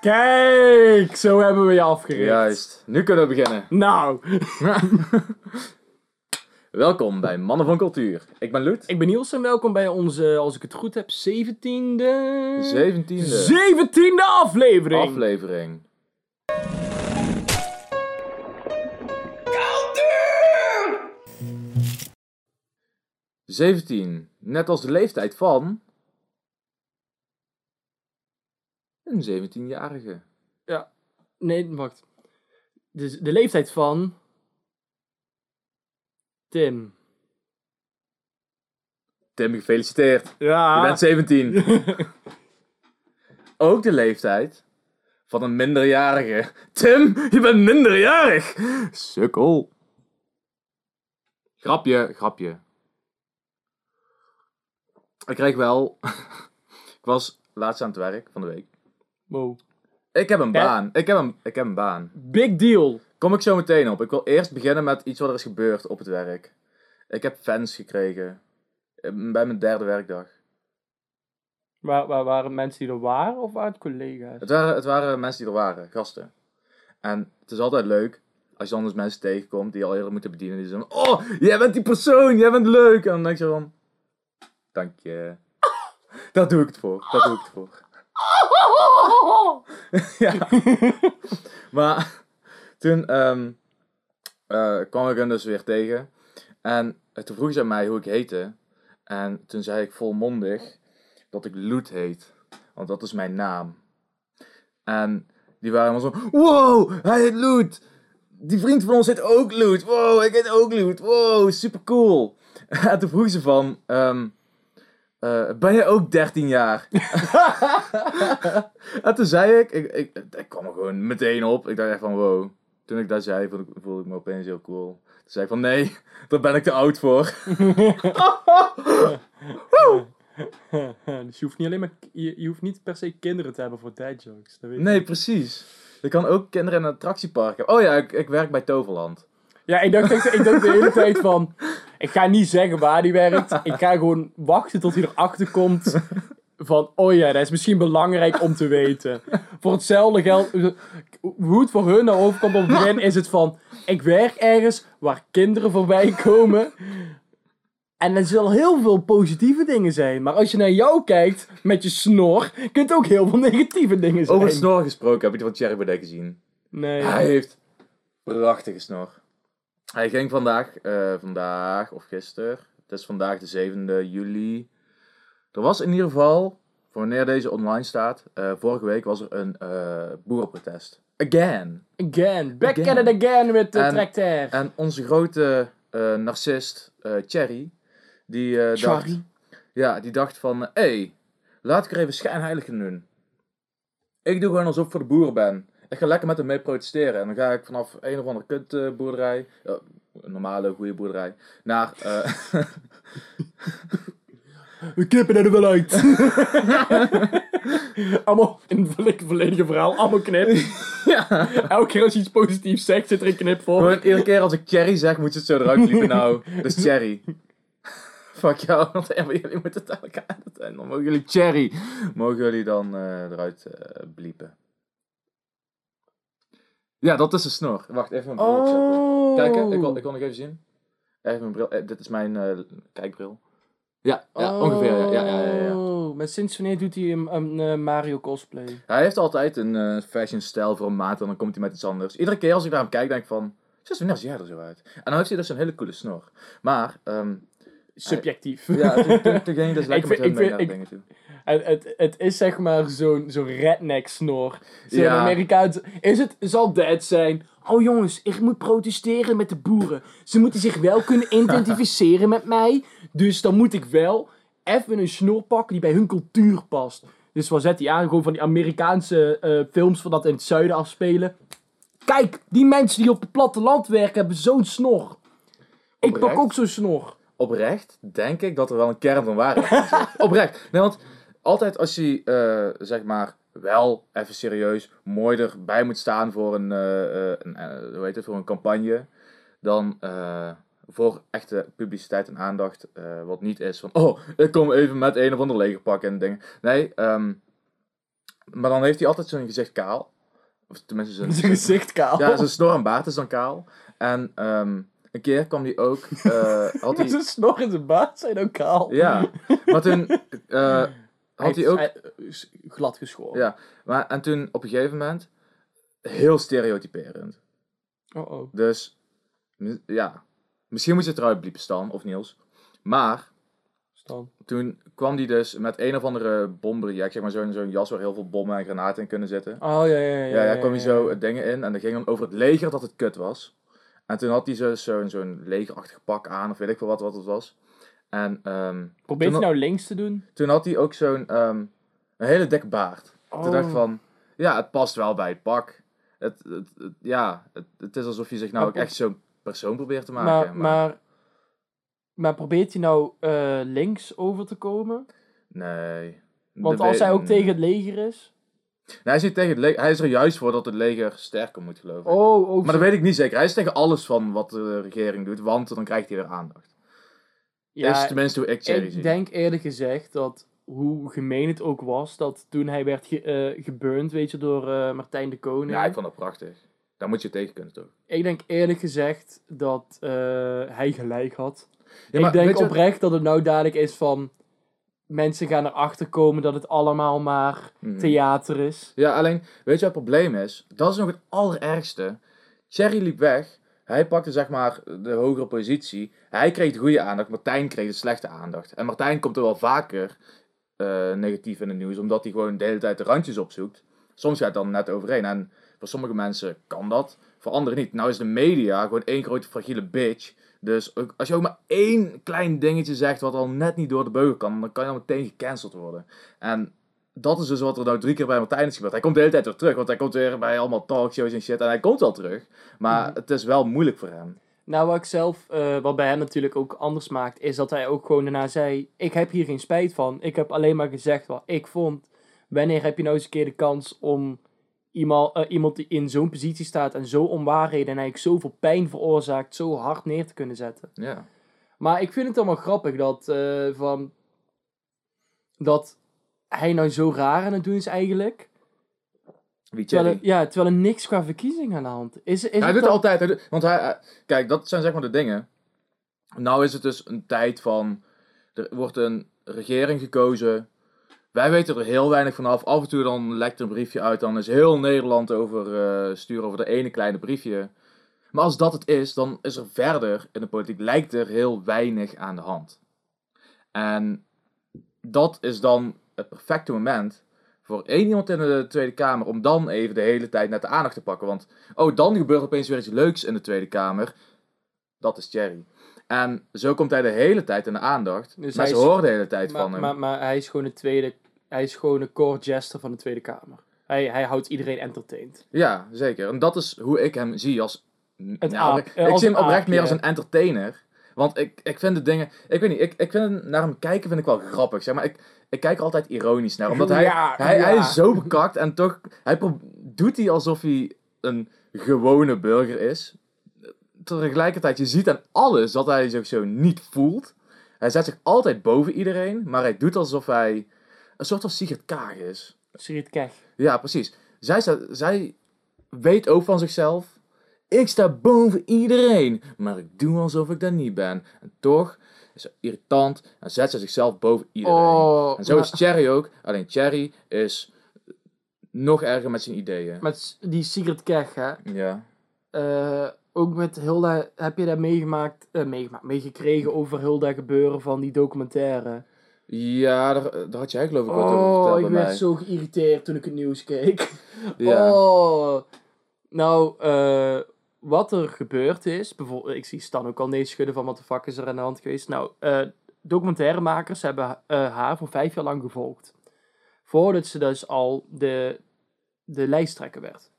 Kijk, zo hebben we je afgericht. Juist. Nu kunnen we beginnen. Nou, Welkom bij Mannen van Cultuur. Ik ben Loet. ik ben Niels en welkom bij onze, als ik het goed heb, 17e... Zeventiende 17e aflevering. aflevering. Zeventien. Net als de leeftijd van... Een 17-jarige. Nee, wacht. Dus de leeftijd van... Tim. Tim, gefeliciteerd. Ja. Je bent 17. Ook de leeftijd van een minderjarige. Tim, je bent minderjarig. Sukkel. Grapje, grapje. Ik kreeg wel... ik was laatst aan het werk van de week. Wow. Ik heb een baan. Ik heb een, ik heb een baan. Big deal. Kom ik zo meteen op. Ik wil eerst beginnen met iets wat er is gebeurd op het werk. Ik heb fans gekregen. eh, Bij mijn derde werkdag. Waar, waar waren mensen die er waren of waren het collega's? Het waren, het waren mensen die er waren, gasten. En het is altijd leuk als je dan dus mensen tegenkomt die je al eerder moeten bedienen. Die zeggen: Oh, jij bent die persoon, jij bent leuk. En dan denk je van: Dank je. Daar doe ik het voor. Daar doe ik het voor. ja. Maar toen ehm, eh, kwam ik hen dus weer tegen. En toen vroeg ze mij hoe ik heette. En toen zei ik volmondig dat ik Loet heet. Want dat is mijn naam. En die waren allemaal zo... Wow, hij heet Loet. Die vriend van ons heet ook Loet. Wow, ik heet ook Loet. Wow, super cool. En toen vroeg ze van... ehm, eh, ben jij ook 13 jaar? en toen zei ik ik, ik... ik kwam er gewoon meteen op. Ik dacht echt van wow. Toen ik dat zei, voelde ik, voelde ik me opeens heel cool. Toen zei ik van nee, daar ben ik te oud voor. dus je hoeft niet alleen maar... Je, je hoeft niet per se kinderen te hebben voor tijdjokes. Dat weet je. Nee, precies. Je kan ook kinderen in een attractiepark hebben. Oh ja, ik, ik werk bij Toverland. Ja, ik dacht, echt- ik dacht de hele tijd van... Ik ga niet zeggen waar die werkt. Ik ga gewoon wachten tot hij erachter komt. Van, oh ja, dat is misschien belangrijk om te weten. Voor hetzelfde geld... Hoe het voor hun nou overkomt op het begin is het van... Ik werk ergens waar kinderen voorbij komen. En er zullen heel veel positieve dingen zijn. Maar als je naar jou kijkt met je snor... Kunt ook heel veel negatieve dingen zijn. Over snor gesproken, heb je die van Thierry Baudet gezien? Nee. Hij heeft prachtige snor. Hij ging vandaag, eh, vandaag of gisteren, het is vandaag de 7e juli. Er was in ieder geval, voor wanneer deze online staat, eh, vorige week was er een eh, boerenprotest. Again. Again. Back Again. at it again met de En- tractor. En onze grote narcist, Thierry, die dacht... Ja, die dacht van, hé, hey, laat ik er even schijnheilig in doen. Ik doe gewoon alsof ik voor de boeren ben. Ik ga lekker met hem mee protesteren. En dan ga ik vanaf een of andere kutboerderij, ja, een normale, goede boerderij, naar... eh, We knippen er wel uit. allemaal in het volledig- volledige verhaal, allemaal knip. ja, Elke keer als je iets positiefs zegt, zit er een knip voor. gewoon iedere keer als ik Cherry zeg, moet je het zo eruit liepen. Nou, dat is Cherry. Fuck jou, want jullie moeten het elkaar editen. En dan mogen jullie Cherry, mogen jullie dan eh, eruit eh bliepen. Ja, dat is de snor. Wacht, even mijn bril opzetten. Kijken, ik wil, ik wil nog even zien. Even mijn bril. eh, dit is mijn eh, kijkbril. Ja, ja ongeveer. Ja, ja, ja, ja, ja. Oh, maar sinds wanneer doet hij een, een eh, Mario cosplay? Hij heeft altijd een eh, fashion stijl voor een maat en dan komt hij met iets anders. Iedere keer als ik naar hem kijk, denk ik van... Sinds wanneer zie jij er zo uit? En dan heeft hij dus een hele coole snor. Maar, ehm, Subjectief. ja, toen, toen, toen ging dus lekker vind- met hem ik mee vind- naar dingen Het, het, is zeg maar zo'n zo'n redneck snor. Zo'n Ja. Amerikaanse... Is het, zal dat zijn? Oh jongens, ik moet protesteren met de boeren. Ze moeten zich wel kunnen identificeren met mij. Dus dan moet ik wel even een snor pakken die bij hun cultuur past. Dus wat zet hij aan? Gewoon van die Amerikaanse eh, films van dat in het zuiden afspelen. Kijk, die mensen die op het platteland werken hebben zo'n snor. Ik pak ook zo'n snor. Oprecht denk ik dat er wel een kern van waarheid in zit. Oprecht. Nee, want altijd als je, eh, zeg maar, wel even serieus mooi erbij moet staan voor een, eh, een, hoe heet het, voor een campagne, dan voor echte publiciteit en aandacht, wat niet is van, oh, ik kom even met een of ander legerpak en dingen. Nee, ehm, Maar dan heeft hij altijd zijn gezicht kaal. Of tenminste zijn... Zijn gezicht kaal. Ja, zijn snor en baard is dan kaal. En ehm, een keer kwam hij ook... eh, had hij... Zijn snor en zijn baard zijn ook kaal. Ja, maar toen had hij ook... glad geschoren. Ja, maar, en toen op een gegeven moment... Heel stereotyperend. Oh oh. Dus, ja. Misschien moet je het eruit bliepen, Stan, of Niels. Maar, Stan. toen kwam hij dus met een of andere bomproject, zeg maar zo'n zo'n jas waar heel veel bommen en granaten in kunnen zitten. Oh ja, ja, ja. Ja, ja, kwam hij zo dingen in en dan ging dan over het leger dat het kut was. En toen had hij zo- zo'n zo'n legerachtig pak aan, of weet ik veel wat, wat het was. En ehm, Probeer je Toen- nou links te doen? toen had hij ook zo'n ehm, een hele dikke baard. Toen dacht ik Oh. van, ja, het past wel bij het pak. Het, het, het- ja, het, het is alsof je zich nou Maar ook echt zo'n persoon probeert te Maar, maken. maar, maar, probeert hij nou eh, links over te komen? Nee. Want als hij ook tegen het leger is... Nee, hij is, niet tegen het leger, hij is er juist voor dat het leger sterker moet, geloof ik. Oh, oh maar dat weet ik niet zeker. Hij is tegen alles van wat de regering doet, want dan krijgt hij weer aandacht. Ja, is tenminste hoe ik. Ik denk eerlijk gezegd dat, hoe gemeen het ook was, dat toen hij werd ge, eh, geburnt, weet je, door eh, Martijn de Koning. Ja, ik vond dat prachtig. Daar moet je tegen kunnen, toch? Ik denk eerlijk gezegd dat eh, hij gelijk had. Ja, maar ik denk oprecht dat het nou dadelijk is van... Mensen gaan erachter komen dat het allemaal maar Mhm. theater is. Ja, alleen, weet je wat het probleem is? Dat is nog het allerergste. Cherry liep weg. Hij pakte zeg maar de hogere positie. Hij kreeg de goede aandacht. Martijn kreeg de slechte aandacht. En Martijn komt er wel vaker eh, negatief in het nieuws. Omdat hij gewoon de hele tijd de randjes opzoekt. Soms gaat het dan net overheen. En voor sommige mensen kan dat. Voor anderen niet. Nou is de media gewoon één grote fragiele bitch. Dus als je ook maar één klein dingetje zegt wat al net niet door de beugel kan. Dan kan je al meteen gecanceld worden. En dat is dus wat er nou drie keer bij Martijn is gebeurd. Hij komt de hele tijd weer terug, want hij komt weer bij allemaal talkshows en shit. En hij komt wel terug, maar Mhm. het is wel moeilijk voor hem. Nou, wat ik zelf, eh, wat bij hem natuurlijk ook anders maakt, is dat hij ook gewoon daarna zei: Ik heb hier geen spijt van. Ik heb alleen maar gezegd wat ik vond. Wanneer heb je nou eens een keer de kans om iemand, eh, iemand die in zo'n positie staat en zo onwaarheden en eigenlijk zoveel pijn veroorzaakt, zo hard neer te kunnen zetten? Ja. Maar ik vind het wel grappig dat, eh, van, dat hij nou zo raar aan het doen is eigenlijk. Wie Terwijl er, ja, terwijl er niks qua verkiezingen aan de hand is. is hij doet dan- altijd, hij doet- want hij, hij- kijk, dat zijn zeg maar de dingen. Nou is het dus een tijd van, er wordt een regering gekozen. Wij weten er heel weinig vanaf. Af en toe dan lekt er een briefje uit, dan is heel Nederland over eh, sturen over de ene kleine briefje. Maar als dat het is, dan is er verder in de politiek, lijkt er heel weinig aan de hand. En dat is dan het perfecte moment voor één iemand in de Tweede Kamer om dan even de hele tijd net de aandacht te pakken. Want, oh, dan gebeurt opeens weer iets leuks in de Tweede Kamer. Dat is Thierry. En zo komt hij de hele tijd in de aandacht. Dus maar hij ze horen de hele tijd maar, van hem. Maar, maar hij is gewoon de tweede, hij is gewoon de core jester van de Tweede Kamer. Hij, hij houdt iedereen entertained. Ja, zeker. En dat is hoe ik hem zie als... Het Nou, aap- ik ik als zie hem oprecht meer als een entertainer. Want ik, ik vind de dingen... Ik weet niet, ik, ik vind naar hem kijken vind ik wel grappig. Zeg maar, ik, ik kijk er altijd ironisch naar. Omdat hij, Ja, hij, ja. hij is zo bekakt en toch... Hij doet hij alsof hij een gewone burger is. Tegelijkertijd, je ziet aan alles dat hij zich zo niet voelt. Hij zet zich altijd boven iedereen. Maar hij doet alsof hij een soort van Sigrid Kaag is. Sigrid Kech. Ja, precies. Zij, zij weet ook van zichzelf. Ik sta boven iedereen, maar ik doe alsof ik dat niet ben. En toch is ze irritant en zet ze zichzelf boven iedereen. Oh, en zo maar- is Cherry ook. Alleen Cherry is nog erger met zijn ideeën. Met die Sigrid Kech, hè. Ja. Eh, ook met Hilda, heb je daar meegemaakt, eh, meegemaakt, meegekregen over Hilda gebeuren van die documentaire? Ja, daar, daar had jij geloof ik wat over Oh, verteld ik werd mij. zo geïrriteerd toen ik het nieuws keek. Ja. Oh. Nou, eh, wat er gebeurd is, ik zie Stan ook al nee schudden van wat de fuck is er aan de hand geweest. Nou, eh, documentairemakers hebben eh, haar voor vijf jaar lang gevolgd. Voordat ze dus al de, de lijsttrekker werd.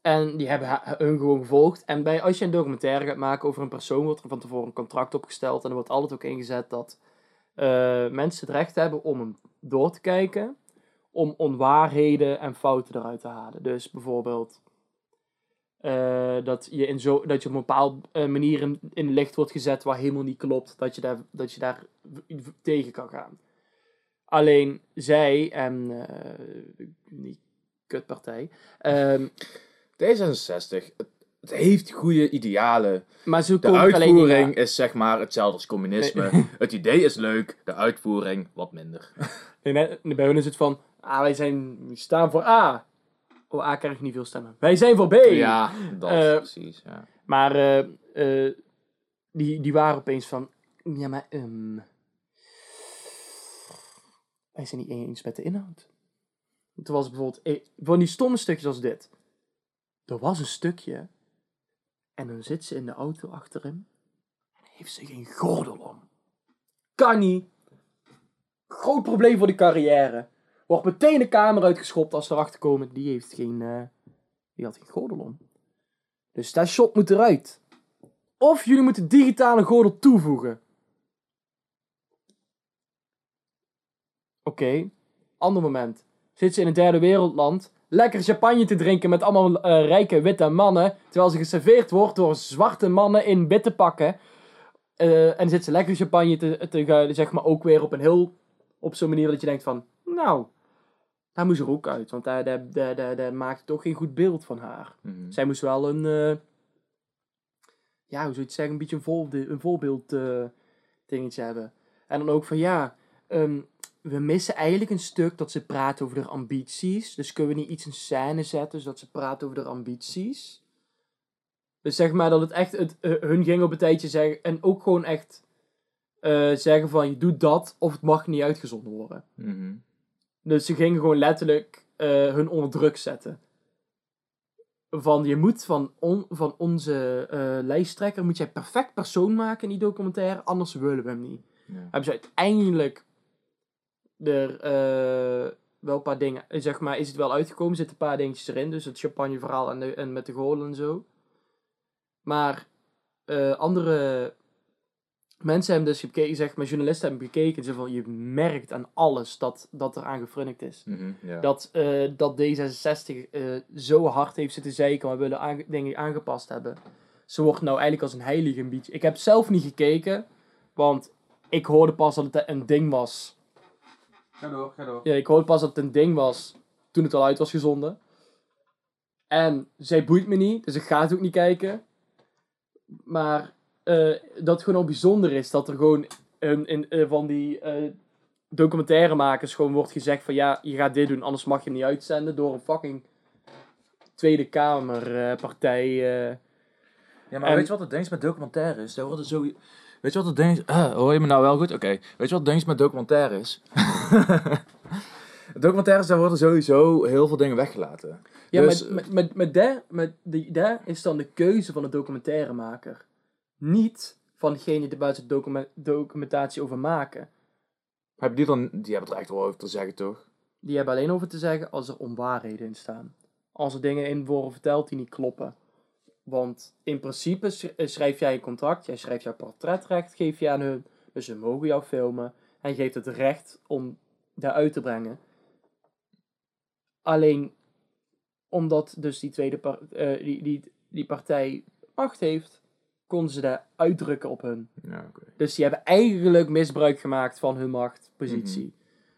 En die hebben hun gewoon gevolgd. En bij, als je een documentaire gaat maken over een persoon, wordt er van tevoren een contract opgesteld. En er wordt altijd ook ingezet dat eh, mensen het recht hebben om hem door te kijken. Om onwaarheden en fouten eruit te halen. Dus bijvoorbeeld eh, dat, je in zo, dat je op een bepaalde eh, manier in, in licht wordt gezet waar helemaal niet klopt. Dat je daar, dat je daar tegen kan gaan. Alleen zij en eh, die kutpartij. ehm, D66, het, het heeft goede idealen. maar ze De er niet uitvoering is zeg maar hetzelfde als communisme. Het idee is leuk, de uitvoering wat minder. Nee, nee, bij hun is het van, ah, wij zijn, staan voor A. Oh, A krijg ik niet veel stemmen. Wij zijn voor B. Ja, dat Eh, precies. Ja. Maar eh, eh, die, die waren opeens van, ja, maar ehm, wij zijn niet eens met de inhoud. Toen was bijvoorbeeld, van die stomme stukjes als dit. Er was een stukje en dan zit ze in de auto achter hem en heeft ze geen gordel om. Kan niet. Groot probleem voor die carrière. Wordt meteen de kamer uitgeschopt als ze erachter komen. Die heeft geen, eh, die had geen gordel om. Dus dat shot moet eruit. Of jullie moeten digitale gordel toevoegen. Oké, ander moment. Zit ze in een derde wereldland, lekker champagne te drinken met allemaal eh, rijke witte mannen, terwijl ze geserveerd wordt door zwarte mannen in witte pakken. Eh, en zit ze lekker champagne te, te guilen, zeg maar ook weer op een heel, op zo'n manier dat je denkt van, nou, daar moest er ook uit, want daar, daar, daar, daar, daar maakt toch geen goed beeld van haar. Mhm. Zij moest wel een, eh, ja, hoe zou je het zeggen, een beetje een, voorbe- een voorbeeld eh, dingetje hebben. En dan ook van, ja, ehm, we missen eigenlijk een stuk dat ze praat over haar ambities. Dus kunnen we niet iets in scène zetten, zodat ze praat over haar ambities. Dus zeg maar dat het echt, het, eh, hun ging op een tijdje zeggen, en ook gewoon echt zeggen van, je doet dat, of het mag niet uitgezonden worden. Mhm. Dus ze gingen gewoon letterlijk eh, hun onder druk zetten. Van je moet van, on- van onze eh, lijsttrekker moet jij perfect persoon maken in die documentaire, anders willen we hem niet. Ja. Hebben ze uiteindelijk er eh, wel een paar dingen, zeg maar, is het wel uitgekomen, zitten een paar dingetjes erin, dus het champagne verhaal en, de, en met de gordel en zo. Maar andere mensen hebben dus gekeken, zeg maar, journalisten hebben gekeken, ze van je merkt aan alles dat, dat er aan gefrunnikt is. Mhm, ja. Dat, eh, dat D66 eh, zo hard heeft zitten zeiken, maar willen aange- dingen aangepast hebben. Ze wordt nou eigenlijk als een heilige een beetje. Ik heb zelf niet gekeken, want ik hoorde pas dat het een ding was. Ga door, ga door. Ja, ik hoorde pas dat het een ding was toen het al uit was gezonden. En zij boeit me niet, dus ik ga het ook niet kijken. Maar eh, dat het gewoon al bijzonder is dat er gewoon in, van die eh, documentairemakers gewoon wordt gezegd van ja, je gaat dit doen, anders mag je hem niet uitzenden door een fucking Tweede Kamerpartij. eh Ja, maar En- weet je wat het ding is met documentaires? Daar worden zo... Weet je wat het ding is? Ah, hoor je me nou wel goed? Oké. Weet je wat het ding is met documentaires? documentaires, daar worden sowieso heel veel dingen weggelaten. Ja, Dus- maar met, met, met, daar, met die, daar is dan de keuze van de documentairemaker. Niet van degene die buiten document, documentatie over maken. Die dan... Die hebben er echt wel over te zeggen, toch? Die hebben alleen over te zeggen als er onwaarheden in staan. Als er dingen in worden verteld die niet kloppen. Want in principe eh, schrijf jij een contract, jij schrijft jouw portretrecht, geef je aan hun. Dus ze mogen jou filmen. En geeft het recht om daar uit te brengen. Alleen omdat dus die tweede par- eh, die, die, die partij macht heeft, konden ze daar uitdrukken op hun. Ja. Dus die hebben eigenlijk misbruik gemaakt van hun machtpositie.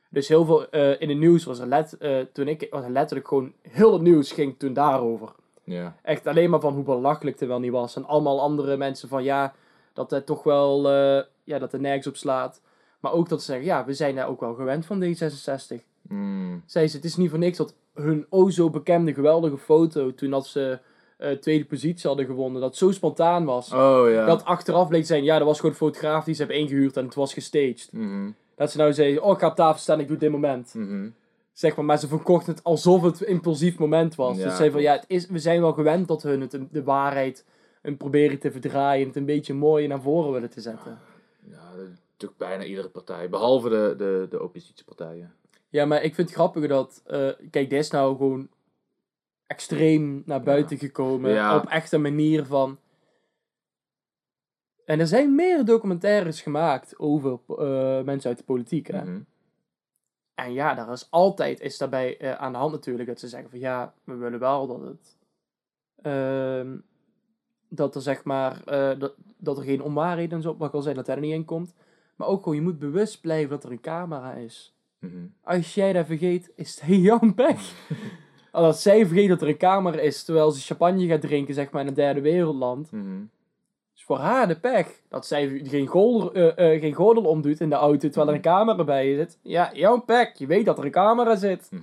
Dus heel veel eh, in het nieuws was er, let, eh, toen ik, was er letterlijk gewoon heel het nieuws ging toen daarover. Ja. Echt alleen maar van hoe belachelijk het wel niet was. En allemaal andere mensen van ja, dat het toch wel, eh, ja, dat er nergens op slaat. Maar ook dat ze zeggen, ja, we zijn daar ook wel gewend van D66. Mm. Zei ze, het is niet voor niks dat hun o zo bekende geweldige foto, toen dat ze eh, tweede positie hadden gewonnen, dat zo spontaan was. Oh, ja. Dat achteraf bleek te zijn, ja, dat was gewoon een fotograaf die ze hebben ingehuurd en het was gestaged. Mhm. Dat ze nou zeiden, oh, ik ga op tafel staan, ik doe dit moment. Mhm. Zeg maar, maar ze verkochten het alsof het een impulsief moment was. Ja, dus ze van, ja, het is, we zijn wel gewend dat hun het, de waarheid een proberen te verdraaien en het een beetje mooi naar voren willen te zetten. Ja, dat doet bijna iedere partij. Behalve de, de, de oppositiepartijen. Ja, maar ik vind het grappig dat, eh, kijk, dit is nou gewoon extreem naar buiten gekomen. Ja. Op echt een manier van... En er zijn meer documentaires gemaakt over eh, mensen uit de politiek, hè. Mhm. En ja, daar is altijd is daarbij eh, aan de hand natuurlijk dat ze zeggen van ja, we willen wel dat het ehm, dat er zeg maar eh, dat, dat er geen onwaarheden en zo op mag wel zijn dat hij er niet in komt. Maar ook gewoon, je moet bewust blijven dat er een camera is. Mhm. Als jij dat vergeet, is het jouw pech. Als zij vergeet dat er een camera is terwijl ze champagne gaat drinken, zeg maar, in een derde wereldland. Mhm. is voor haar de pech. Dat zij geen gordel, eh, eh, geen gordel omdoet in de auto terwijl er een camera bij je zit. Ja, jouw pech. Je weet dat er een camera zit. Mhm.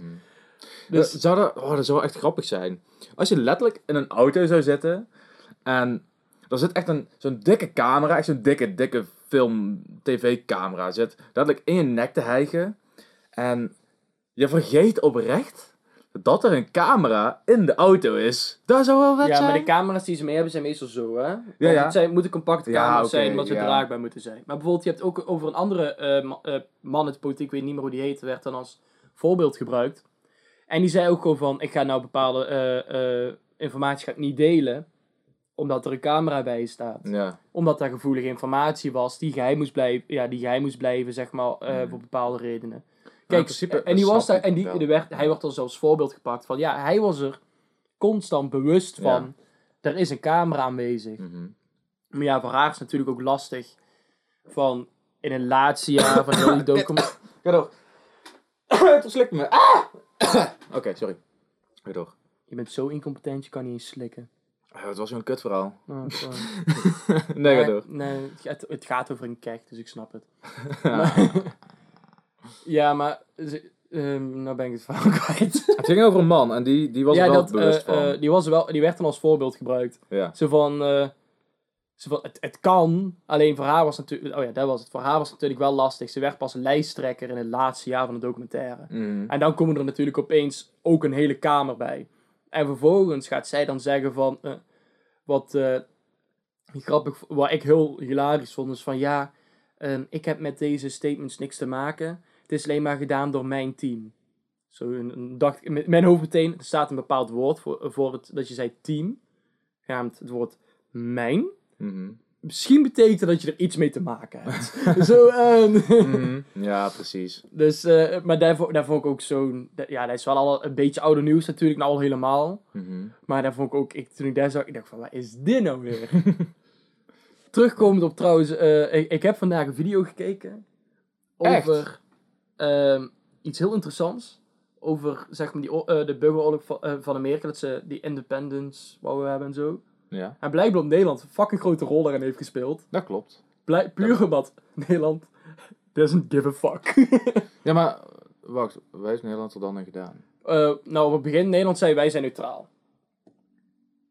Dus Dus zou dat, oh, dat zou echt grappig zijn. Als je letterlijk in een auto zou zitten en er zit echt een, zo'n dikke camera, echt zo'n dikke, dikke film, tv-camera zit letterlijk in je nek te hijgen en je vergeet oprecht dat er een camera in de auto is. Dat zou wel vet ja, zijn. maar de camera's die ze mee hebben zijn meestal zo, hè? Want ja. Het zijn, moeten compacte Ja, camera's zijn, omdat ze ja. draagbaar moeten zijn. Maar bijvoorbeeld, je hebt ook over een andere eh, eh, man in de politiek, ik weet niet meer hoe die heet, werd dan als voorbeeld gebruikt. En die zei ook gewoon van, ik ga nou bepaalde eh, informatie ga ik niet delen, omdat er een camera bij je staat. Ja. Omdat daar gevoelige informatie was die geheim moest blijven, ja, die geheim moest blijven, zeg maar, Hmm. voor bepaalde redenen. Kijk, principe, en die was daar, en die, er werd, hij wordt als als voorbeeld gepakt van, ja, hij was er constant bewust van, er is een camera aanwezig. Mhm. Maar ja, voor haar is natuurlijk ook lastig van, in een laatste jaar van heel die. Ga door. Het verslikt me. Ah! Oké, sorry. Ga door. Je bent zo incompetent, je kan niet eens slikken. Het was zo'n kut verhaal. Oh, nee, ga door. Nee, het gaat- het gaat over een kek, dus ik snap het. Maar- ja, maar... ehm, nou ben ik het verhaal kwijt. Het ging over een man en die, die was ja, er wel dat, bewust eh, van. eh, die, was wel, die werd dan als voorbeeld gebruikt. ja. Zo van... eh, zo van het, het kan, alleen voor haar was natuurlijk... Oh ja, dat was het. Voor haar was het natuurlijk wel lastig. Ze werd pas lijsttrekker in het laatste jaar van de documentaire. Mhm. En dan komen er natuurlijk opeens ook een hele kamer bij. En vervolgens gaat zij dan zeggen van... wat grappig... Wat ik heel hilarisch vond is van... Ja, ehm, ik heb met deze statements niks te maken. Het is alleen maar gedaan door mijn team. Zo een, dacht in mijn hoofd meteen... Er staat een bepaald woord voor, voor het... Dat je zei team. Genaamd het woord mijn. Mhm. Misschien betekent dat je er iets mee te maken hebt. Zo, Mhm. Ja, precies. dus, eh, maar daar, vo- daar vond ik ook zo'n... Ja, dat is wel al een beetje oude nieuws natuurlijk, nou al helemaal. Mhm. Maar daar vond ik ook... Ik, toen ik daar zag, ik dacht van, wat is dit nou weer? Terugkomend op trouwens... eh, ik, ik heb vandaag een video gekeken. Echt? Ehm, iets heel interessants. Over, zeg maar, die, eh, de burgeroorlog van, eh, van Amerika. Dat ze die independence wouden hebben en zo. Ja, En blijkbaar dat Nederland een fucking grote rol daarin heeft gespeeld. dat klopt. Blij, puur omdat Nederland doesn't give a fuck. Ja, maar wacht, wij heeft Nederland er dan in gedaan? Eh, nou, op het begin Nederland zei wij zijn neutraal.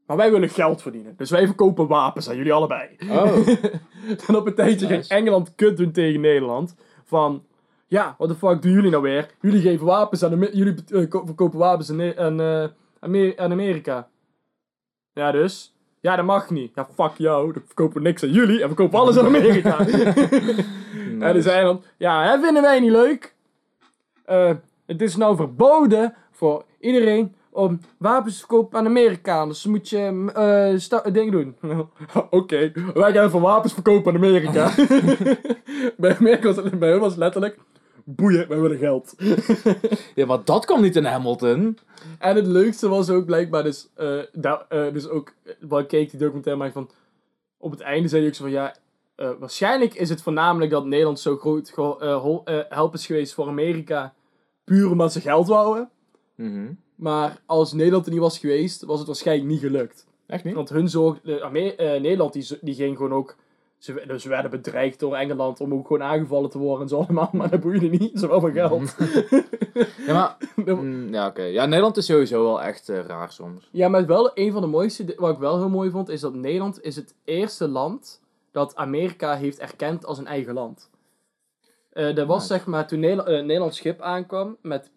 Maar wij willen geld verdienen. Dus wij verkopen wapens aan jullie allebei. Oh. en op een tijdje ging Nice. Engeland kut doen tegen Nederland. Van, ja, wat de fuck doen jullie nou weer? Jullie geven wapens aan, jullie eh, ko- verkopen wapens aan, aan, eh, Amer- aan Amerika. Ja, dus? Ja, dat mag niet. Ja, fuck jou. Dan verkopen we niks aan jullie en we verkopen alles aan Amerika. En die zei dan, ja, dat vinden wij niet leuk. Eh, het is nou verboden voor iedereen om wapens te verkopen aan Amerikanen. Dus moet je eh sta- dingen doen. Oké, wij gaan even wapens verkopen aan Amerika. bij Amerika was het, bij hun was het letterlijk, boeien, wij willen geld. Ja, maar dat kwam niet in Hamilton. En het leukste was ook blijkbaar dus, eh, eh, dus ook, eh, wat ik keek die documentaire maar van, op het einde zei hij ook zo van, ja, waarschijnlijk is het voornamelijk dat Nederland zo groot help is geweest voor Amerika, puur omdat ze geld wouden. Mhm. Maar als Nederland er niet was geweest, was het waarschijnlijk niet gelukt. Echt niet? Want hun zorg, Nederland die, die ging gewoon ook, ze, dus ze werden bedreigd door Engeland om ook gewoon aangevallen te worden en zo allemaal, maar dat boeide niet, ze wel van geld. Ja, maar... Mm, ja, oké. Ja, Nederland is sowieso wel echt eh, raar soms. Ja, maar wel een van de mooiste, wat ik wel heel mooi vond, is dat Nederland is het eerste land dat Amerika heeft erkend als een eigen land. Eh dat was Nice. zeg maar toen Nederland, eh, Nederlands schip aankwam met...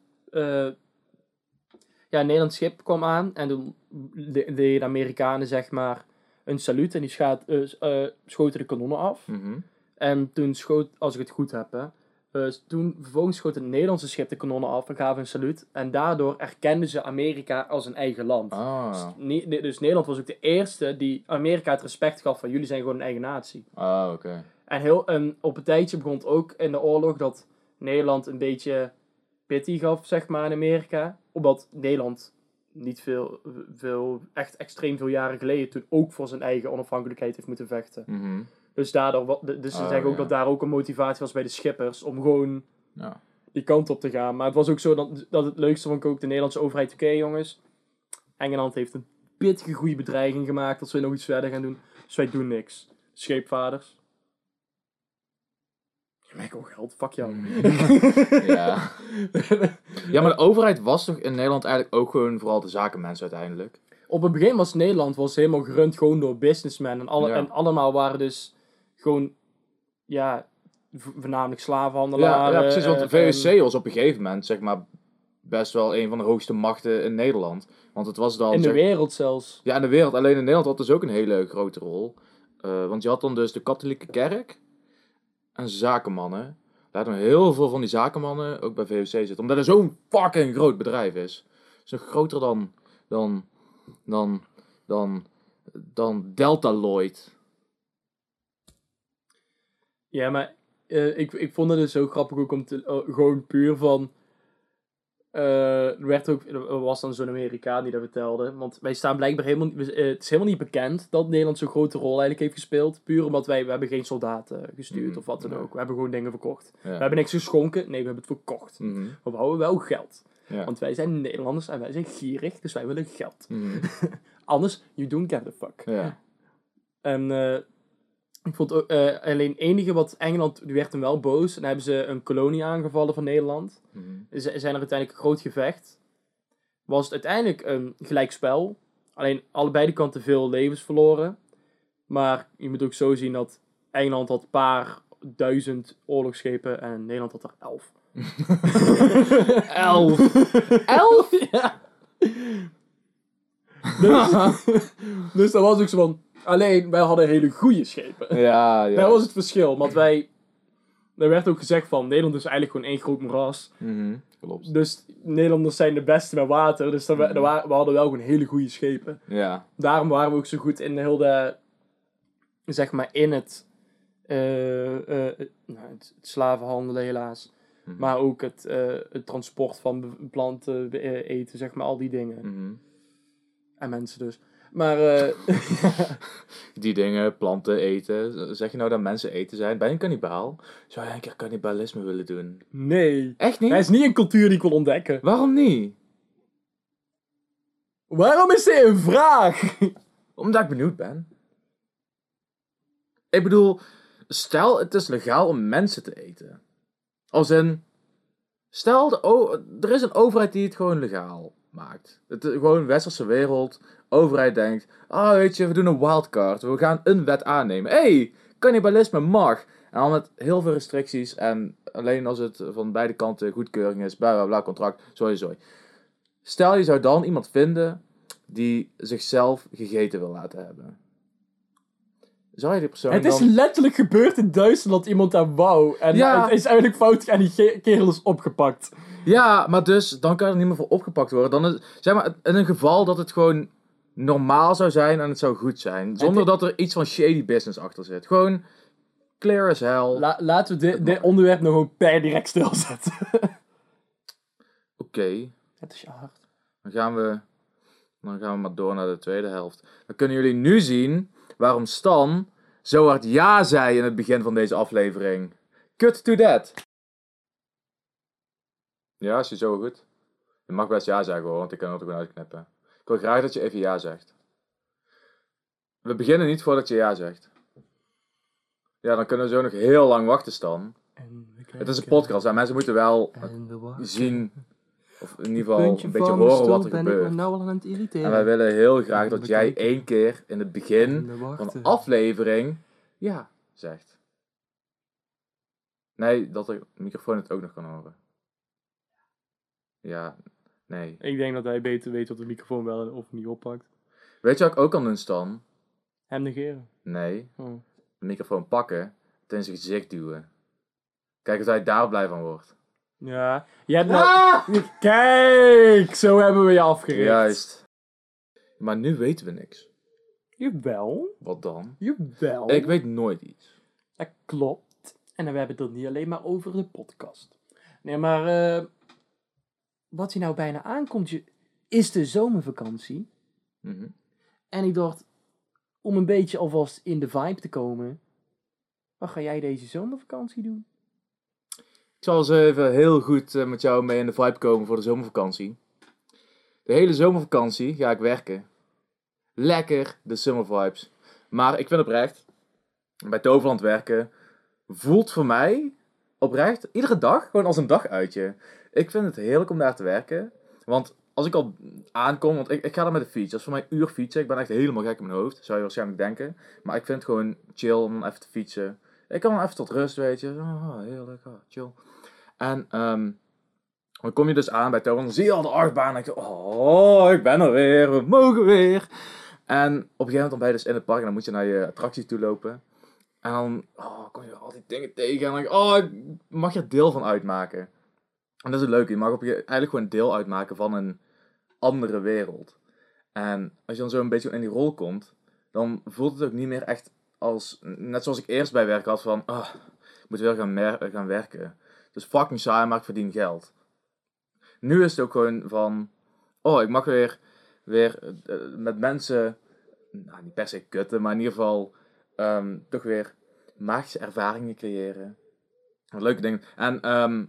ja, Nederlands schip kwam aan en toen de- deden de Amerikanen zeg maar een saluut en die schaat, eh, eh, schoten de kanonnen af. Mhm. En toen schoot, als ik het goed heb, hè, eh, toen vervolgens schoot het Nederlandse schip de kanonnen af en gaven een saluut. En daardoor erkenden ze Amerika als een eigen land. Ah. Ne- ne- dus Nederland was ook de eerste die Amerika het respect gaf van jullie zijn gewoon een eigen natie. Ah, oké. En heel, en op een tijdje begon ook in de oorlog dat Nederland een beetje pity gaf, zeg maar, aan Amerika. Omdat Nederland niet veel, veel, echt extreem veel jaren geleden toen ook voor zijn eigen onafhankelijkheid heeft moeten vechten. Mhm. Dus daardoor, dus ze Oh, zeggen ook ja. dat daar ook een motivatie was bij de schippers om gewoon Ja. die kant op te gaan. Maar het was ook zo dat, dat het leukste vond ik ook de Nederlandse overheid. Oké jongens, Engeland heeft een pittige goede bedreiging gemaakt dat we nog iets verder gaan doen. Dus wij doen niks. Scheepvaarders. Je mij gewoon geld, fuck jou. Ja. ja, maar de overheid was toch in Nederland eigenlijk ook gewoon vooral de zakenmensen uiteindelijk? Op het begin was Nederland was helemaal gerund gewoon door businessmen. En, alle, Ja. en allemaal waren dus gewoon, ja, v- voornamelijk Ja, slavenhandelaren. ja precies. Want de eh, en- VOC was op een gegeven moment, zeg maar, best wel een van de hoogste machten in Nederland. Want het was dan... in de zeg- wereld zelfs. Ja, in de wereld. Alleen in Nederland had dus ook een hele grote rol. Eh, want je had dan dus de katholieke kerk en zakenmannen. Daar hadden heel veel van die zakenmannen ook bij VOC zitten. Omdat het zo'n fucking groot bedrijf is. Het is nog groter dan, dan, dan, dan, dan Delta Lloyd. Ja, maar eh, ik, ik vond het dus zo grappig ook om te, oh, gewoon puur van. Eh, er, werd ook, er was dan zo'n Amerikaan die dat vertelde. Want wij staan blijkbaar helemaal niet. eh, het is helemaal niet bekend dat Nederland zo'n grote rol eigenlijk heeft gespeeld. Puur omdat wij. We hebben geen soldaten gestuurd Mhm, of wat dan ook. We hebben gewoon dingen verkocht. Ja. We hebben niks geschonken. Nee, we hebben het verkocht. Mhm, Maar we houden wel geld. ja. Want wij zijn Nederlanders en wij zijn gierig. Dus wij willen geld. Mhm, Anders, you don't give a fuck. ja. En eh, ik vond eh, alleen enige wat Engeland, die werd toen wel boos. En hebben ze een kolonie aangevallen van Nederland. Z- zijn er uiteindelijk een groot gevecht. Was het uiteindelijk een gelijkspel. Alleen allebei de kanten veel levens verloren. Maar je moet ook zo zien dat Engeland had een paar duizend oorlogsschepen en Nederland had er elf. Elf. elf? Ja. Dus, dus dat was ook zo van... Alleen, wij hadden hele goede schepen. Ja, ja. Dat was het verschil, want wij... Er werd ook gezegd van, Nederland is eigenlijk gewoon één groot moeras. Mhm, Klopt. Dus Nederlanders zijn de beste met water. Dus we, er wa- we hadden wel gewoon hele goede schepen. Ja. Daarom waren we ook zo goed in heel de... Zeg maar in het... het- nou, het, het slavenhandelen helaas. Mhm. Maar ook het, eh, het transport van planten, eten, zeg maar, al die dingen. Mhm. En mensen dus. Maar eh, Die dingen, planten, eten. Zeg je nou dat mensen eten zijn? Ben je een kannibaal? Zou jij een keer cannibalisme willen doen? nee. Echt niet? Hij is niet een cultuur die ik wil ontdekken. Waarom niet? Waarom is dit een vraag? Omdat ik benieuwd ben. Ik bedoel, stel het is legaal om mensen te eten. Als in, stel de er is een overheid die het gewoon legaal maakt. Het is gewoon westerse wereld. Overheid denkt, ah weet je, we doen een wildcard. We gaan een wet aannemen. Hé, hey, cannibalisme mag. En dan met heel veel restricties. En alleen als het van beide kanten goedkeuring is, bla bla bla, contract, sorry, sorry. Stel je zou dan iemand vinden die zichzelf gegeten wil laten hebben. Zou je die persoon Het is dan... letterlijk gebeurd in Duitsland dat iemand daar wou. En Ja. het is eigenlijk fout en die kerel is opgepakt. Ja, maar dus, dan kan er niet meer voor opgepakt worden. Dan is, zeg maar, in een geval dat het gewoon normaal zou zijn en het zou goed zijn. Zonder dat er iets van shady business achter zit. Gewoon clear as hell. La- laten we dit, dit onderwerp nog gewoon per direct stilzetten. Oké, Het is je hart. dan gaan we... Dan gaan we maar door naar de tweede helft. Dan kunnen jullie nu zien waarom Stan zo hard ja zei in het begin van deze aflevering. Cut to that. Ja, is je zo goed? Je mag best ja zeggen hoor, want ik kan het er gewoon uitknippen. Wil graag dat je even ja zegt. We beginnen niet voordat je ja zegt. Ja, dan kunnen we zo nog heel lang wachten, Stan. Het is een podcast en mensen moeten wel zien, of in ieder geval een beetje horen wat er gebeurt. nou al aan het irriteren. En wij willen heel graag dat jij één keer in het begin van de aflevering ja zegt. Nee, dat de microfoon het ook nog kan horen. Ja, nee. Ik denk dat hij beter weet wat de microfoon wel of niet oppakt. Weet je wat ik ook kan doen, Stan? Hem negeren. Nee, Oh. de microfoon pakken, het in zijn gezicht duwen. Kijk of hij daar blij van wordt. Ja. Je hebt nou... Kijk, zo hebben we je afgericht. Juist. Maar nu weten we niks. Jawel. Wat dan? Jawel. Ik weet nooit iets. Dat klopt. En we hebben het niet alleen maar over de podcast. Nee, maar eh, wat hier nou bijna aankomt, je, is de zomervakantie. Mhm. En ik dacht, om een beetje alvast in de vibe te komen, wat ga jij deze zomervakantie doen? Ik zal eens even heel goed eh, met jou mee in de vibe komen voor de zomervakantie. De hele zomervakantie ga ik werken. Lekker de summer vibes. Maar ik vind oprecht, bij Toverland werken voelt voor mij oprecht iedere dag gewoon als een daguitje. Ik vind het heerlijk om daar te werken. Want als ik al aankom, want ik, ik ga er met de fiets. Dat is voor mij uur fietsen. Ik ben echt helemaal gek in mijn hoofd, zou je waarschijnlijk denken. Maar ik vind het gewoon chill om even te fietsen. Ik kan dan even tot rust, weet je. Oh, heerlijk, oh, chill. En ehm, dan kom je dus aan bij Toverland, dan zie je al de achtbaan. En ik denk, oh, ik ben er weer, we mogen weer. En op een gegeven moment dan ben je dus in het park en dan moet je naar je attractie toe lopen. En dan oh, kom je al die dingen tegen en dan denk ik, oh, ik mag je er deel van uitmaken. En dat is het leuke, je mag op je, eigenlijk gewoon deel uitmaken van een andere wereld. En als je dan zo een beetje in die rol komt, dan voelt het ook niet meer echt als, net zoals ik eerst bij werk had van, ah, ik moet weer gaan, gaan werken. Dus fucking saai, maar ik verdien geld. Nu is het ook gewoon van, oh, ik mag weer, weer eh, met mensen, nou, niet per se kutten, maar in ieder geval ehm, toch weer magische ervaringen creëren. Leuke dingen. En ehm,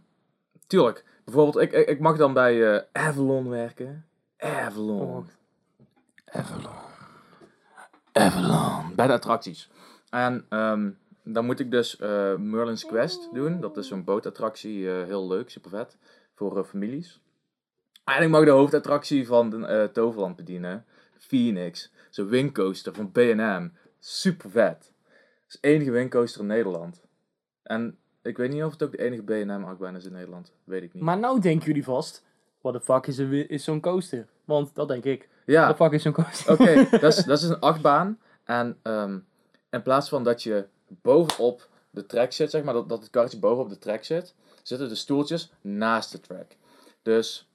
tuurlijk, bijvoorbeeld, ik, ik, ik mag dan bij eh, Avalon werken. Avalon. Oh. Avalon. Avalon. Bij de attracties. En ehm, dan moet ik dus eh, Merlin's Quest doen. Dat is zo'n bootattractie. eh, heel leuk, super vet. Voor eh, families. En ik mag de hoofdattractie van de, eh, Toverland bedienen. Phoenix. Zo'n wingcoaster van B&M. Super vet. Het is de enige wingcoaster in Nederland. En ik weet niet of het ook de enige B&M achtbaan is in Nederland. Weet ik niet. Maar nou denken jullie vast, what the fuck is, een is zo'n coaster? Want dat denk ik. ja, What the fuck is zo'n coaster? Oké, dat, is, dat is een achtbaan. En ehm, in plaats van dat je bovenop de track zit, zeg maar, dat, dat het karretje bovenop de track zit, zitten de stoeltjes naast de track. Dus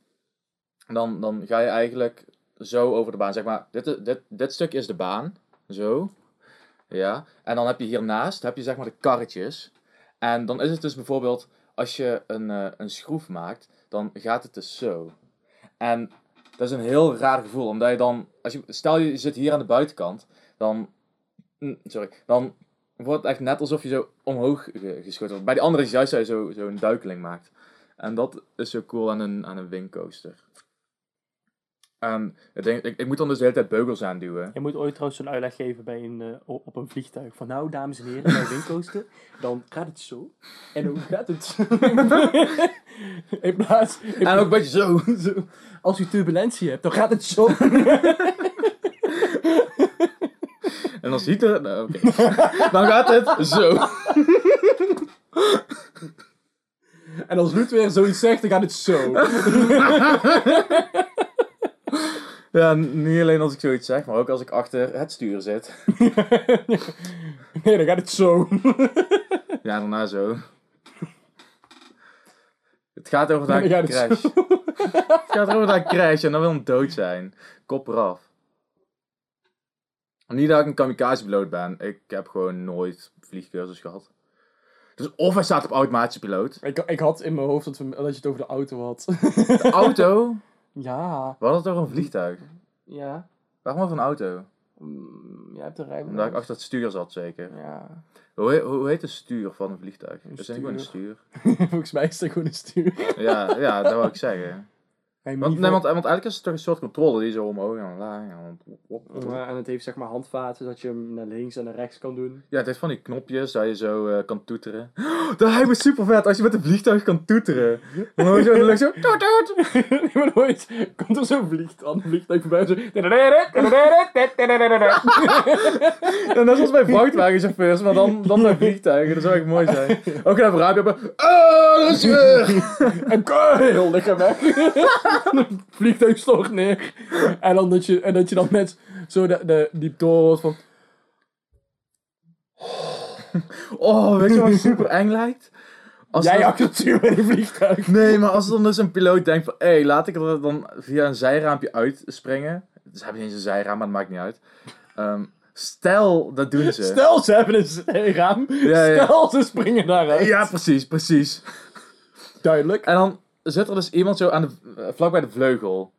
dan, dan ga je eigenlijk zo over de baan. Zeg maar, dit, dit, dit stuk is de baan. Zo. Ja. En dan heb je hiernaast, heb je zeg maar de karretjes. En dan is het dus bijvoorbeeld, als je een, eh, een schroef maakt, dan gaat het dus zo. En dat is een heel raar gevoel, omdat je dan, als je, stel je zit hier aan de buitenkant, dan, mm, sorry, dan wordt het echt net alsof je zo omhoog ge- geschoten wordt. Bij die andere is juist dat je zo, zo een duikeling maakt. En dat is zo cool aan een, aan een wingcoaster. Ehm, ik, denk, ik, ik moet dan dus de hele tijd beugels aanduwen. Je moet ooit trouwens zo'n uitleg geven bij een, eh, op een vliegtuig. Van nou, dames en heren, bij een windcoaster, dan gaat het zo. En dan gaat het zo. in plaats... in En ook een beetje zo. Als u turbulentie hebt, dan gaat het zo. En dan ziet er, nou, oké. Dan gaat het zo. en als Ruud weer zoiets zegt, dan gaat het zo. Ja, niet alleen als ik zoiets zeg, maar ook als ik achter het stuur zit. nee, dan gaat het zo. Ja, daarna zo. Het gaat over dat het crash. Het gaat over dat ik crash en dan wil ik dood zijn. Kop eraf. Niet dat ik een kamikaze piloot ben. Ik heb gewoon nooit vliegcursus gehad. Dus of hij staat op automatische piloot. ik, ik had in mijn hoofd dat, we, dat je het over de auto had. De auto? ja, We hadden het over een vliegtuig. ja. Waarom over een auto? Mm, Jij hebt een rijbewijs. Omdat ik achter het stuur zat zeker. Ja, Hoe, he- hoe heet het stuur van een vliegtuig? Een Is het gewoon een stuur? volgens mij is dat gewoon een stuur. Ja, ja, dat wou ik zeggen. Want, nee, want, want eigenlijk is het toch een soort controle die zo omhoog en omlaag en dan op, op, op. Ja, en het heeft zeg maar handvaten, dat je hem naar links en naar rechts kan doen. Ja, het heeft van die knopjes dat je zo eh, kan toeteren. Dat lijkt me super vet als je met een vliegtuig kan toeteren. Dan hoor je zo in zo. Toet, toet. Nee, maar nooit komt er zo'n vliegtuig, vliegtuig voorbij zo... En net zoals bij vrachtwagenchauffeurs, maar dan, dan bij vliegtuigen. Dat zou echt mooi zijn. Ook naar een raampje hebben. Oh, daar is weer. En lig hem weg. vliegtuig stort neer. En dan dat je, en dat je dan met zo de, de, die toren hoort van... Oh, weet je wat super eng lijkt? Als Jij er- acteur met een vliegtuig. Nee, maar als dan dus een piloot denkt van... Hé, hey, laat ik er dan via een zijraampje uitspringen. Dus hebben niet eens een zijraam, maar dat maakt niet uit. Ehm, stel, dat doen ze. Stel, ze hebben een raam. Ja, ja. Stel, ze springen daaruit. Ja, precies, precies. Duidelijk. En dan zit er dus iemand zo aan de, eh, vlak bij de vleugel.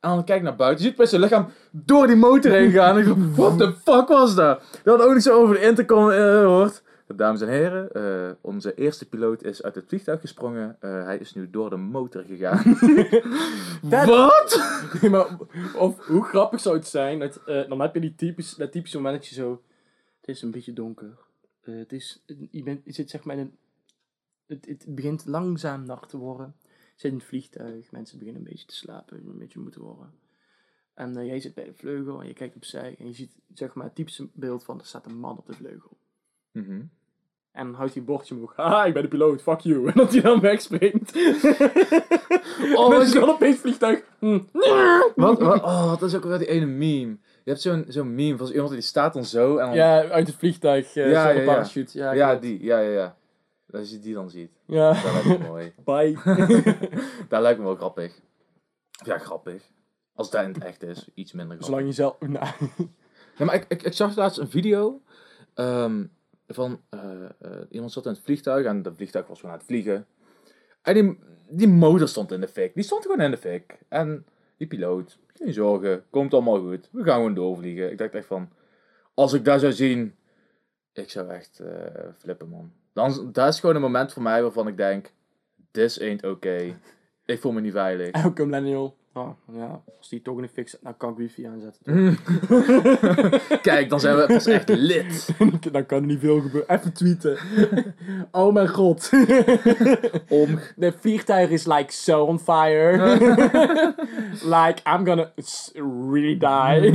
En dan kijk ik naar buiten. Je ziet bij zijn lichaam door die motor heen gaan. En ik dacht, what the fuck was dat? Dat had ook niet zo over de intercom eh, hoort. Dames en heren, eh, onze eerste piloot is uit het vliegtuig gesprongen. Hij is nu door de motor gegaan. Dat- Wat? Nee, maar, of hoe grappig zou het zijn, dat, dan heb je die typisch, dat typische moment dat je zo, het is een beetje donker. Het is, je, bent, je zit zeg maar in een, het, het begint langzaam nacht te worden. Zit in het vliegtuig, mensen beginnen een beetje te slapen, een beetje moeten worden. En eh, jij zit bij de vleugel en je kijkt opzij en je ziet zeg maar het typische beeld van, er staat een man op de vleugel. Mhm. En dan houdt hij een bordje omhoog. Haha, ik ben de piloot, fuck you. En dat hij dan wegspringt. oh, dan is dan opeens vliegtuig. Hm. Wat, wat, oh, dat is ook wel die ene meme. Je hebt zo'n zo'n meme van iemand die staat dan zo en dan... Ja, uit het vliegtuig. eh Ja, ja, ja. parachute. Ja, Ja, die. Ja, ja, ja. Als je die dan ziet. Ja. Dat lijkt me mooi. Bye. Dat lijkt me wel grappig. Ja, grappig. Als dat in het echt is, iets minder grappig. Zolang je zelf... Nou. Ja, maar ik, ik, ik zag laatst een video ehm, van eh, eh, iemand zat in het vliegtuig en dat vliegtuig was gewoon aan het vliegen. En die, die motor stond in de fik. Die stond gewoon in de fik. En die piloot, geen zorgen, komt allemaal goed. We gaan gewoon doorvliegen. Ik dacht echt van, als ik dat zou zien, ik zou echt eh, flippen man. Dan, dat is gewoon een moment voor mij waarvan ik denk, this ain't okay. Ik voel me niet veilig. Elke millennial. Oh, ja. Als die toch in de fix zit, dan kan ik wifi aanzetten. Kijk, dan zijn we pas echt lid. dan kan er niet veel gebeuren. Even tweeten. oh mijn god. Om De vliegtuig is like so on fire. like I'm gonna really die.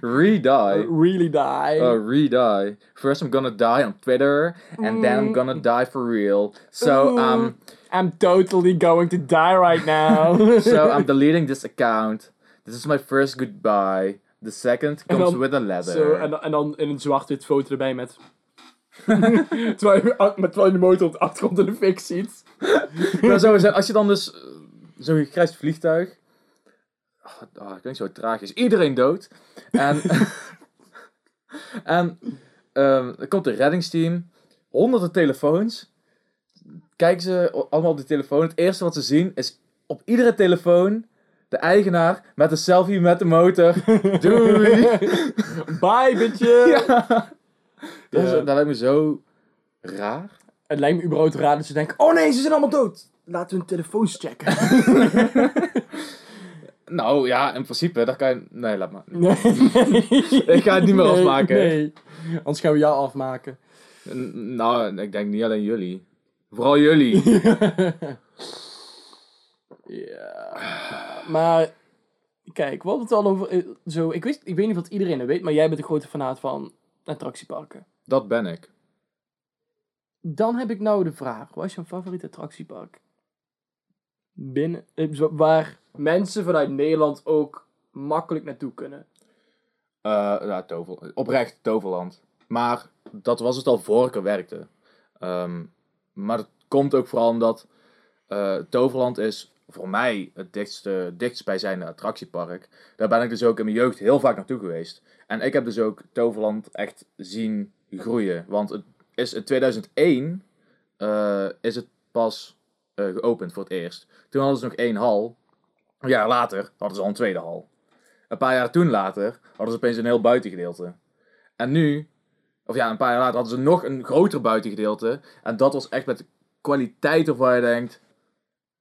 re-die. really die. Oh, re-die. First I'm gonna die on Twitter, and then I'm gonna die for real. So, um, I'm totally going to die right now. so I'm deleting this account. This is my first goodbye. The second En comes dan- with a letter. Zo, en, dan- en dan in een zwart-wit foto erbij met... terwijl, je, met, terwijl je de motor op de achtergrond in de fik ziet. Nou, zo is het. als je dan dus eh, zo'n gekrijsd vliegtuig. Oh, oh, ik denk zo tragisch. Iedereen dood. En, en ehm, er komt een reddingsteam. Honderden telefoons. Kijken ze allemaal op de telefoon. Het eerste wat ze zien is op iedere telefoon de eigenaar met een selfie met de motor. Doei! Bye, bitje! ja. Dat, is, Ja. dat lijkt me zo raar. Het lijkt me überhaupt raar dat ze denken... Oh nee, ze zijn allemaal dood! Laten we hun telefoons checken. Nou ja, in principe, dat kan je... Nee, laat maar. nee. Ik ga het niet meer Nee, afmaken. Nee, anders gaan we jou afmaken. N- Nou, ik denk niet alleen jullie. Vooral jullie. Ja. Maar... Kijk, we hadden het al over... eh, Zo, ik, wist, ik weet niet of iedereen het weet, maar jij bent een grote fanaat van attractieparken. Dat ben ik. Dan heb ik nou de vraag: wat is jouw favoriete attractiepark? Binnen, eh, waar mensen vanuit Nederland ook makkelijk naartoe kunnen. Eh ja, tover, oprecht Toverland. Maar dat was het al voor ik er werkte. Ehm, maar dat komt ook vooral omdat eh, Toverland is voor mij het dichtste, dichtstbijzijnde attractiepark. Daar ben ik dus ook in mijn jeugd heel vaak naartoe geweest. En ik heb dus ook Toverland echt zien groeien. Want het is in 2001 eh, is het pas eh, geopend voor het eerst. Toen hadden ze nog één hal. Een jaar later hadden ze al een tweede hal. Een paar jaar toen later hadden ze opeens een heel buitengedeelte. En nu, of ja, een paar jaar later hadden ze nog een groter buitengedeelte. En dat was echt met de kwaliteit waarvan je denkt...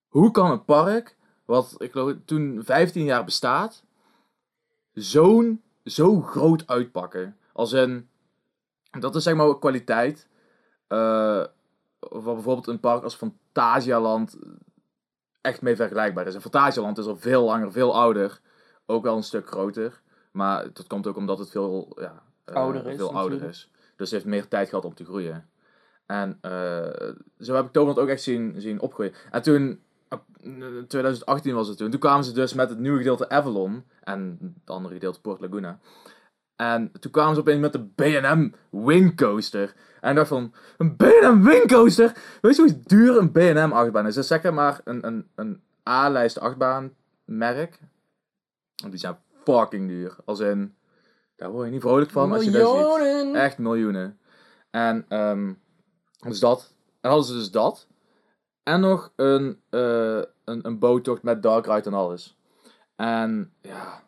Hoe kan een park, wat ik geloof toen 15 jaar bestaat, zo'n, zo groot uitpakken? Als in, dat is zeg maar kwaliteit. wat bijvoorbeeld een park als Fantasialand echt mee vergelijkbaar is. En Fantasialand is al veel langer, veel ouder. Ook wel een stuk groter. Maar dat komt ook omdat het veel, ja, eh, is veel ouder is. Dus heeft meer tijd gehad om te groeien. En eh, zo heb ik Toverland ook echt zien, zien opgroeien. En toen, op- in 2018 was het toen, toen kwamen ze dus met het nieuwe gedeelte Avalon. En het andere gedeelte Port Laguna. En toen kwamen ze opeens met de B&M Wingcoaster. En ik dacht van, een B&M Wingcoaster? Weet je hoe duur een B&M achtbaan is? Dat is zeg maar een, een, een A-lijst achtbaan merk. Die zijn fucking duur. Als in, daar word je niet vrolijk van als je dat ziet. Miljoenen! Echt miljoenen. En ehm dus dat. En hadden ze dus dat. En nog een, eh, een, een boottocht met dark ride en alles. En ja,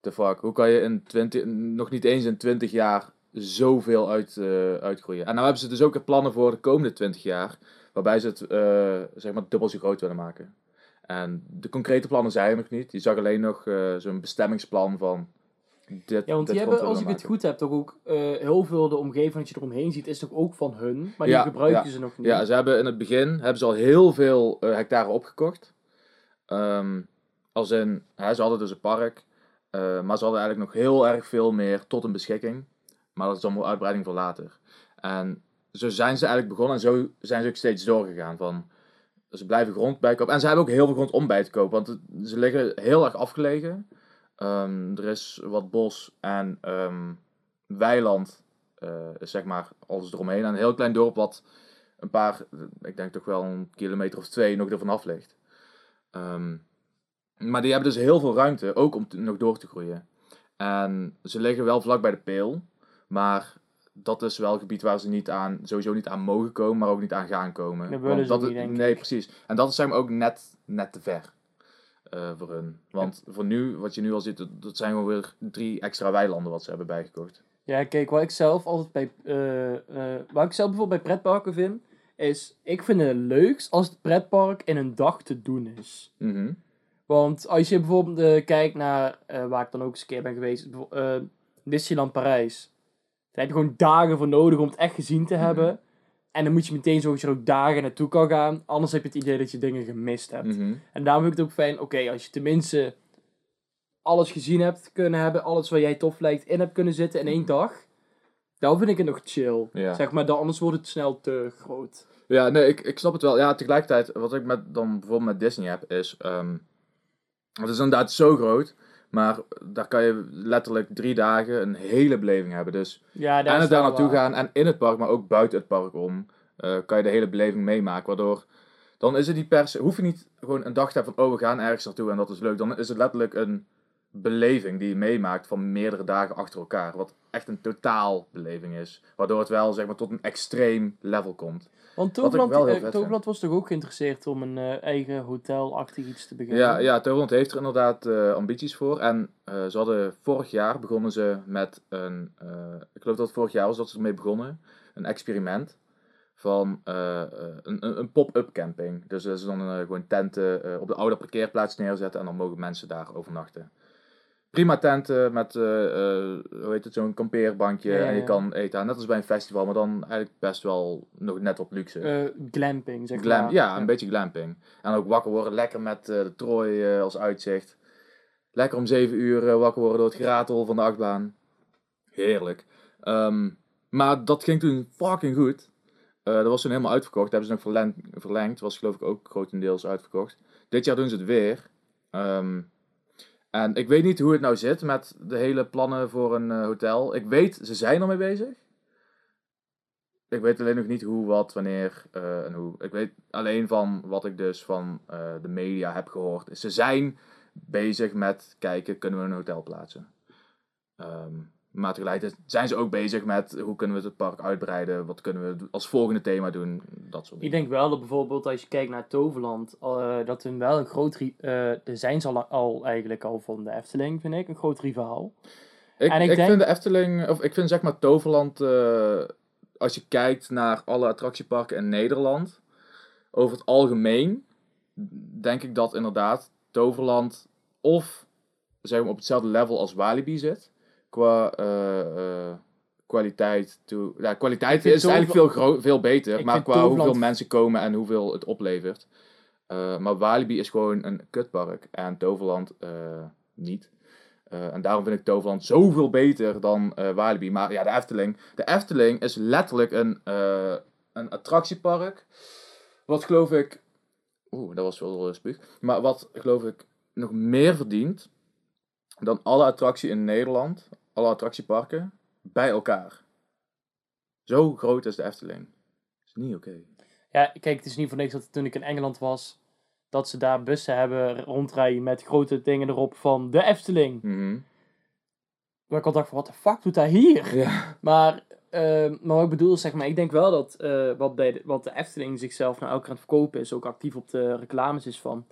the fuck. Hoe kan je in 20, nog niet eens in 20 jaar zoveel uit, eh, uitgroeien. En nou hebben ze dus ook plannen voor de komende 20 jaar, waarbij ze het eh, zeg maar dubbel zo groot willen maken. En de concrete plannen zijn er nog niet. Je zag alleen nog zo'n bestemmingsplan van dit. Ja, want die hebben, als ik het goed heb, toch ook eh, heel veel de omgeving dat je eromheen ziet, is toch ook van hun. Maar die Ja, gebruiken ja. ze nog niet. Ja, ze hebben in het begin hebben ze al heel veel eh, hectare opgekocht. Ehm, als in, hè, ze hadden dus een park, eh, maar ze hadden eigenlijk nog heel erg veel meer tot een beschikking. Maar dat is allemaal uitbreiding voor later. En zo zijn ze eigenlijk begonnen en zo zijn ze ook steeds doorgegaan. Van, ze blijven grond bijkopen. En ze hebben ook heel veel grond om bij te kopen, want ze liggen heel erg afgelegen. Ehm, er is wat bos en ehm, weiland, eh, zeg maar, alles eromheen. En een heel klein dorp wat een paar, ik denk toch wel een kilometer of twee nog ervan af ligt. Ehm, maar die hebben dus heel veel ruimte, ook om te- nog door te groeien. En ze liggen wel vlak bij de peel, maar dat is wel een gebied waar ze niet aan, sowieso niet aan mogen komen, maar ook niet aan gaan komen. Dat Want niet, Nee, precies. En dat is zeg maar ook net, net te ver eh, voor hun. Want voor nu, wat je nu al ziet, dat, dat zijn gewoon weer drie extra weilanden wat ze hebben bijgekocht. Ja, kijk, wat ik zelf altijd bij, eh, eh, wat ik zelf bijvoorbeeld bij pretparken vind, is, ik vind het leukst als het pretpark in een dag te doen is. Mhm. Want als je bijvoorbeeld kijkt naar, waar ik dan ook eens een keer ben geweest, Disneyland Parijs. Daar heb je gewoon dagen voor nodig om het echt gezien te Mhm. hebben. En dan moet je meteen zorgen dat je er ook dagen naartoe kan gaan. Anders heb je het idee dat je dingen gemist hebt. Mhm. En daarom vind ik het ook fijn, oké, als je tenminste alles gezien hebt kunnen hebben, alles wat jij tof lijkt in hebt kunnen zitten in één dag, dan vind ik het nog chill. Ja. Zeg maar, dan, anders wordt het snel te groot. Ja, nee, ik, ik snap het wel. Ja, tegelijkertijd, wat ik met, dan bijvoorbeeld met Disney heb, is... ehm, het is inderdaad zo groot, maar daar kan je letterlijk drie dagen een hele beleving hebben. Dus Ja, en het daar naartoe gaan en in het park, maar ook buiten het park om, eh, kan je de hele beleving meemaken. Waardoor, dan is het niet per se, hoef je niet gewoon een dag te hebben van, oh, we gaan ergens naartoe en dat is leuk. Dan is het letterlijk een beleving die je meemaakt van meerdere dagen achter elkaar. Wat echt een totaal beleving is. Waardoor het wel, zeg maar, tot een extreem level komt. Want Toverland, eh, Toverland was toch ook geïnteresseerd om een eh, eigen hotelachtig iets te beginnen? Ja, ja Toverland heeft er inderdaad eh, ambities voor. En eh, ze hadden vorig jaar begonnen ze met een, ik geloof dat het vorig jaar was dat ze ermee begonnen, een experiment van een, een, pop-up camping. Dus dat is dan gewoon tenten op de oude parkeerplaats neerzetten en dan mogen mensen daar overnachten. Prima tenten met, eh, eh, hoe heet het, zo'n kampeerbankje Ja, ja, en je kan eten net als bij een festival, maar dan eigenlijk best wel nog net op luxe. Eh, glamping, zeg Glam, maar. ja, een beetje glamping. En ook wakker worden, lekker met eh, de trooi eh, als uitzicht. Lekker om 7 uur eh, wakker worden door het geratel van de achtbaan. Heerlijk. Ehm, maar dat ging toen fucking goed. Eh, dat was toen helemaal uitverkocht. Dat hebben ze nog verlengd. verlengd. Was geloof ik ook grotendeels uitverkocht. Dit jaar doen ze het weer. Ehm, en ik weet niet hoe het nou zit met de hele plannen voor een eh, hotel. Ik weet, ze zijn ermee bezig. Ik weet alleen nog niet hoe, wat, wanneer eh, en hoe. Ik weet alleen van wat ik dus van eh, de media heb gehoord. Ze zijn bezig met kijken, kunnen we een hotel plaatsen? Ehm, maar tegelijkertijd zijn ze ook bezig met hoe kunnen we het park uitbreiden? Wat kunnen we als volgende thema doen? Dat soort Ik dingen. denk wel dat bijvoorbeeld als je kijkt naar Toverland, eh, dat hun wel een groot... ri- eh daar zijn ze al, al eigenlijk al van de Efteling, vind ik. Een groot rivaal. Ik, en ik ik denk- vind de Efteling, of ik vind zeg maar Toverland, eh, als je kijkt naar alle attractieparken in Nederland, over het algemeen, denk ik dat inderdaad Toverland of zeg maar, op hetzelfde level als Walibi zit. Qua eh, eh, kwaliteit. toe- ja, kwaliteit is eigenlijk veel, veel beter, maar qua Toverland- hoeveel mensen komen en hoeveel het oplevert. Eh, maar Walibi is gewoon een kutpark en Toverland niet. En daarom vind ik Toverland zoveel beter dan Walibi. Maar ja, de Efteling. De Efteling is letterlijk een, een attractiepark. Wat geloof ik. Oeh, dat was wel spuug. Maar wat geloof ik nog meer verdient dan alle attracties in Nederland, alle attractieparken, bij elkaar. Zo groot is de Efteling. Dat is niet oké. Ja, kijk, het is niet voor niks dat toen ik in Engeland was, dat ze daar bussen hebben rondrijden met grote dingen erop van de Efteling. Mhm. Waar ik al dacht van, wat de fuck doet hij hier? Ja. Maar, eh, maar wat ik bedoel zeg maar, ik denk wel dat eh, wat, bij de, wat de Efteling zichzelf nou elke aan het verkopen is, ook actief op de reclames is van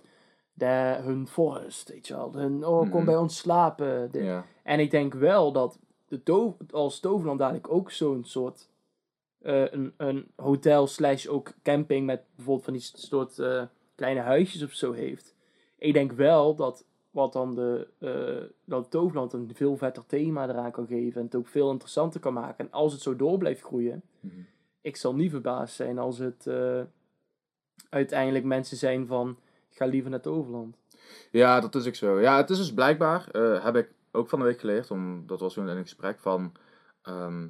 de, hun forest, weet je wel. Hun, oh, kom Mhm. bij ons slapen. En ik denk wel dat de als Toverland dadelijk ook zo'n soort eh, een, een hotel slash ook camping met bijvoorbeeld van die soort eh, kleine huisjes of zo heeft. Ik denk wel dat wat dan de eh, dat Toverland een veel vetter thema eraan kan geven en het ook veel interessanter kan maken. En als het zo door blijft groeien, Mhm. ik zal niet verbaasd zijn als het uiteindelijk mensen zijn van ga liever naar Toverland. Ja, dat is ook zo. Ja, het is dus blijkbaar, eh, heb ik ook van de week geleerd, om, dat was toen in een gesprek van, ehm,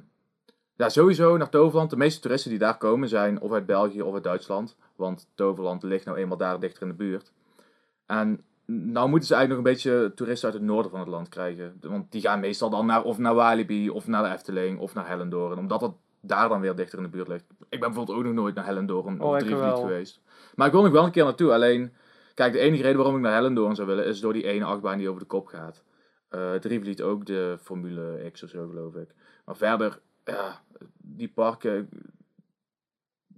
ja, sowieso naar Toverland. De meeste toeristen die daar komen zijn of uit België of uit Duitsland, want Toverland ligt nou eenmaal daar dichter in de buurt. En nou moeten ze eigenlijk nog een beetje toeristen uit het noorden van het land krijgen. Want die gaan meestal dan naar, of naar Walibi, of naar de Efteling, of naar Hellendoorn, omdat het daar dan weer dichter in de buurt ligt. Ik ben bijvoorbeeld ook nog nooit naar Hellendoorn Oh, of ik Drievliet wel. geweest. Maar ik wil nog wel een keer naartoe, alleen... Kijk, de enige reden waarom ik naar Hellendoorn zou willen, is door die ene achtbaan die over de kop gaat. Eh Drievliet ook de Formule X of zo, geloof ik. Maar verder, ja, die parken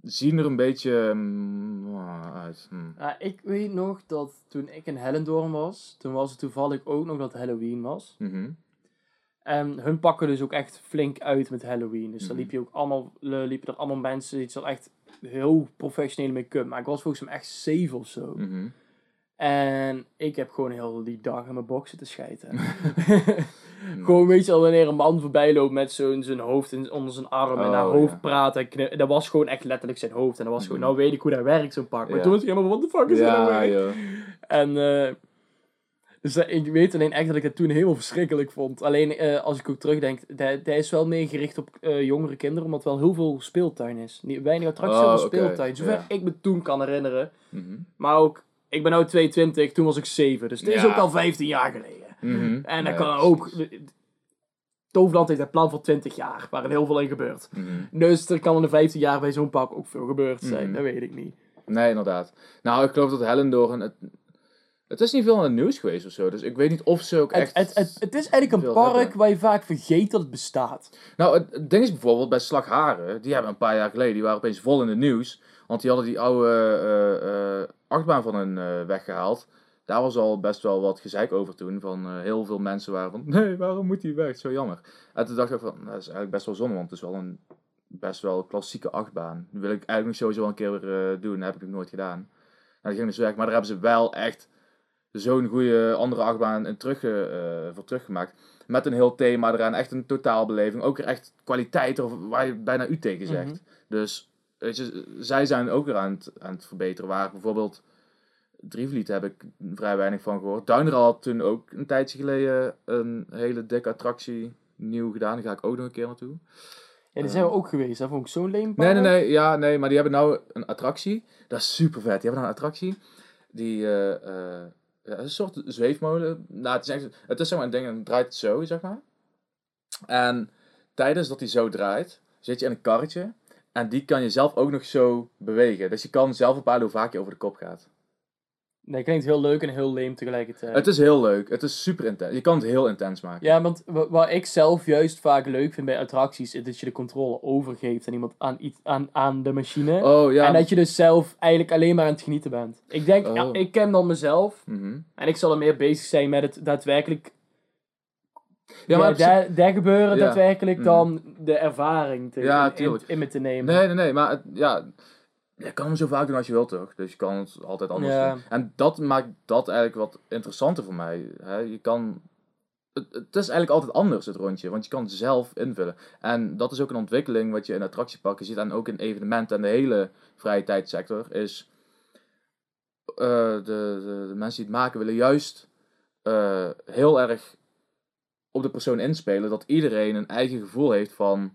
zien er een beetje mm, uit. Hm. Ja, ik weet nog dat toen ik in Hellendoorn was, toen was het toevallig ook nog dat Halloween was. Mhm. En hun pakken dus ook echt flink uit met Halloween. Dus dan Mhm. liep je ook allemaal, liepen er allemaal mensen die er echt heel professionele make-up. Maar ik was volgens mij echt zeven of zo. Mhm. En ik heb gewoon heel die dag in mijn box zitten schijten. gewoon weet je al wanneer een man voorbij loopt met zo'n zijn hoofd in, onder zijn arm en Oh, naar hoofd ja. praat. En dat was gewoon echt letterlijk zijn hoofd. En dat was gewoon, Mhm. nou weet ik hoe dat werkt zo'n pak. Maar Ja. toen was ik helemaal, wat de fuck is dat nou Ja, weer? joh. En eh, dus dat- ik weet alleen echt dat ik het toen heel verschrikkelijk vond. Alleen eh, als ik ook terugdenk, dat dat is wel meer gericht op eh, jongere kinderen, omdat wel heel veel speeltuin is. Niet, weinig attracties, Oh, heel veel speeltuin. Zover ja. ik me toen kan herinneren. Mhm. Maar ook, ik ben nu 22, toen was ik 7. Dus het is Ja. ook al 15 jaar geleden. Mhm. En dan Ja, kan ook... Toverland heeft een plan voor 20 jaar, waar er heel veel in gebeurt. Mhm. Dus er kan in de 15 jaar bij zo'n pak ook veel gebeurd zijn. Mhm. Dat weet ik niet. Nee, inderdaad. Nou, ik geloof dat Hellendoorn... Het, het is niet veel in het nieuws geweest of zo. Dus ik weet niet of ze ook Het, echt... het, het, het is eigenlijk een park hebben. waar je vaak vergeet dat het bestaat. Nou, het, het ding is bijvoorbeeld bij Slagharen. Die hebben een paar jaar geleden... Die waren opeens vol in het nieuws. Want die hadden die oude eh, eh, achtbaan van hun eh, weggehaald. Daar was al best wel wat gezeik over toen. Van eh, heel veel mensen waren van... Nee, waarom moet die weg? Zo jammer. En toen dacht ik van... nou, Dat is eigenlijk best wel zonde. Want het is wel een best wel klassieke achtbaan. Die wil ik eigenlijk nog sowieso wel een keer weer eh, doen. Dat heb ik nog nooit gedaan. Nou, die ging dus weg. Maar daar hebben ze wel echt zo'n goede andere achtbaan in terug, voor teruggemaakt. Met een heel thema eraan. Echt een totaalbeleving. Ook echt kwaliteit of waar je bijna u tegen zegt. Mhm. Dus weet je, zij zijn ook weer aan het, aan het verbeteren. Waar bijvoorbeeld Drievliet heb ik vrij weinig van gehoord. Duinral had toen ook een tijdje geleden een hele dikke attractie nieuw gedaan. Daar ga ik ook nog een keer naartoe. Ja, die zijn we ook geweest. Dat vond ik zo'n leem Nee, nee, nee. Ja, nee, maar die hebben nou een attractie. Dat is super vet. Die hebben nou een attractie. Die, ja, is een soort zweefmolen. Nou, het is, echt, het is zeg maar een ding, en het draait zo, zeg maar. En tijdens dat hij zo draait, zit je in een karretje. En die kan je zelf ook nog zo bewegen. Dus je kan zelf bepalen hoe vaak je over de kop gaat. Nee, klinkt heel leuk en heel leem tegelijkertijd. Het is heel leuk. Het is super intens. Je kan het heel intens maken. Ja, want wa- wat ik zelf juist vaak leuk vind bij attracties, is dat je de controle overgeeft aan iemand aan, iets, aan, aan de machine. Oh, ja. En dat je dus zelf eigenlijk alleen maar aan het genieten bent. Ik denk, Oh. ja, ik ken dan mezelf. Mhm. En ik zal er meer bezig zijn met het daadwerkelijk Ja, maar... daar, daar gebeuren Ja. daadwerkelijk Mhm. dan de ervaring te, Ja, in- me te nemen. Nee, nee, nee, maar het, ja, je kan hem zo vaak doen als je wilt toch? Dus je kan het altijd anders Ja. doen. En dat maakt dat eigenlijk wat interessanter voor mij. Hè? Je kan, het, het is eigenlijk altijd anders het rondje, want je kan het zelf invullen. En dat is ook een ontwikkeling wat je in attractieparken ziet en ook in evenementen en de hele vrije tijdssector is... eh, de, de, de mensen die het maken willen juist eh, heel erg op de persoon inspelen. Dat iedereen een eigen gevoel heeft van...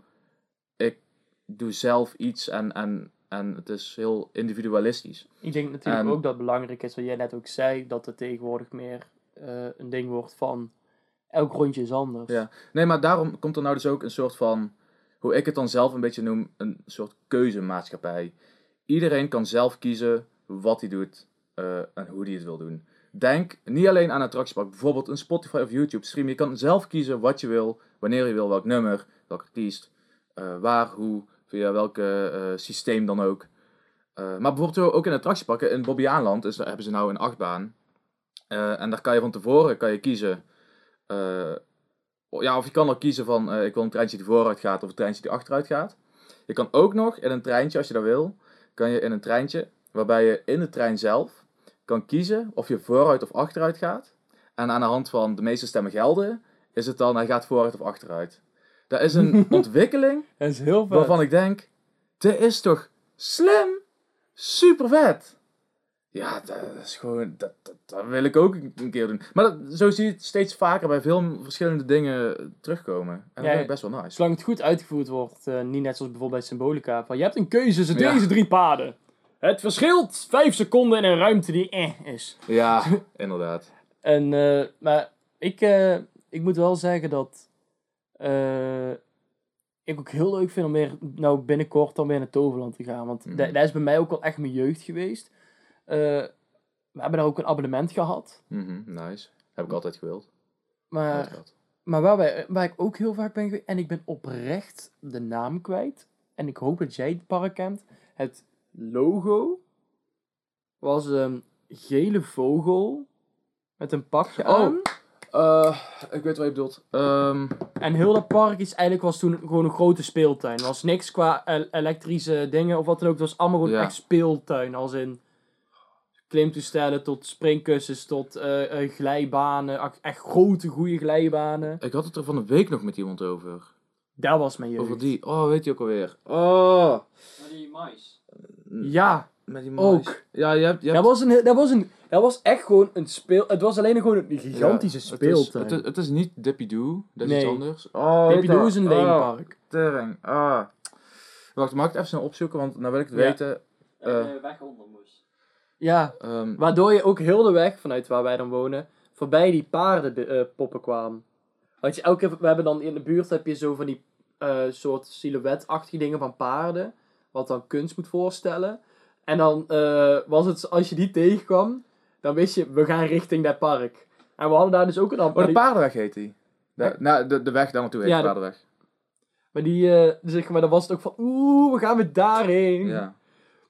Ik doe zelf iets en, en, en het is heel individualistisch. Ik denk natuurlijk En- ook dat het belangrijk is, wat jij net ook zei, dat het tegenwoordig meer eh, een ding wordt van elk rondje is anders. Ja. Nee, maar daarom komt er nou dus ook een soort van... Hoe ik het dan zelf een beetje noem, een soort keuzemaatschappij. Iedereen kan zelf kiezen wat hij doet eh, en hoe hij het wil doen. Denk niet alleen aan attractiepark, bijvoorbeeld een Spotify of YouTube stream. Je kan zelf kiezen wat je wil, wanneer je wil, welk nummer, welk artiest, eh, waar, hoe, via welk eh, systeem dan ook. Eh, maar bijvoorbeeld ook in attractieparken, in daar hebben ze nou een achtbaan. En daar kan je van tevoren kan je kiezen ja, of je kan ook kiezen van, ik wil een treintje die vooruit gaat of een treintje die achteruit gaat. Je kan ook nog in een treintje, als je dat wil, kan je in een treintje, waarbij je in de trein zelf kan kiezen of je vooruit of achteruit gaat. En aan de hand van de meeste stemmen gelden, is het dan, hij gaat vooruit of achteruit. Dat is een ontwikkeling Dat is heel vet. waarvan ik denk, dit is toch slim? Super vet. Ja, dat is gewoon, dat, dat, dat wil ik ook een keer doen. Maar dat, zo zie je het steeds vaker bij veel verschillende dingen terugkomen. En dat Ja, vind ik best wel nice. Zolang het goed uitgevoerd wordt, eh, niet net zoals bijvoorbeeld bij Symbolica. Van, je hebt een keuze tussen Ja. deze drie paden. Het verschilt vijf seconden in een ruimte die eh is. Ja, inderdaad. En, eh, maar ik, eh, ik moet wel zeggen dat eh, ik ook heel leuk vind om weer nou binnenkort dan weer naar Toverland te gaan. Want Mhm. dat, dat is bij mij ook wel echt mijn jeugd geweest. We hebben daar ook een abonnement gehad. Mhm, nice. Heb ik altijd gewild. Maar, maar waar, wij, waar ik ook heel vaak ben geweest, en ik ben oprecht de naam kwijt. En ik hoop dat jij het park kent. Het logo was een gele vogel met een pakje Oh. aan. Eh, ik weet wat je bedoelt. Ehm, En heel dat park is eigenlijk was toen gewoon een grote speeltuin. Er was niks qua el- elektrische dingen of wat dan ook. Het was allemaal gewoon Ja. echt speeltuin. Als in klimtoestellen tot springkussens tot eh, eh, glijbanen. Echt grote, goede glijbanen. ik had het er van een week nog met iemand over. Dat was mijn jeugd. Over die. Oh, weet je ook alweer. Oh. Maar die mais. Ja, Met die Ook. Ja, je hebt... Je hebt dat was, een, dat, was een, dat was echt gewoon een speel... Het was alleen gewoon een gigantische Ja, het is- speeltuin. Het is, het is niet Dippy Doo, dat is Nee. iets anders. Oh, is een leenpark. tering. Ah. Wacht, mag ik het even snel opzoeken, want nou wil ik het Ja. weten. En Eh. de weg onder moest. Ja, Ehm, waardoor je ook heel de weg vanuit waar wij dan wonen, voorbij die paardenpoppen kwamen. Had je elke keer, we hebben dan in de buurt heb je zo van die eh, soort silhouetachtige dingen van paarden, wat dan kunst moet voorstellen. En dan eh, was het, als je die tegenkwam, dan wist je, we gaan richting dat park. En we hadden daar dus ook een oh, de paardenweg heet die. De, nou, de, de weg daar naartoe heet Ja, de de- paardenweg. Maar die, eh, zeg maar, dan was het ook van, oeh, we gaan weer daarheen. Ja.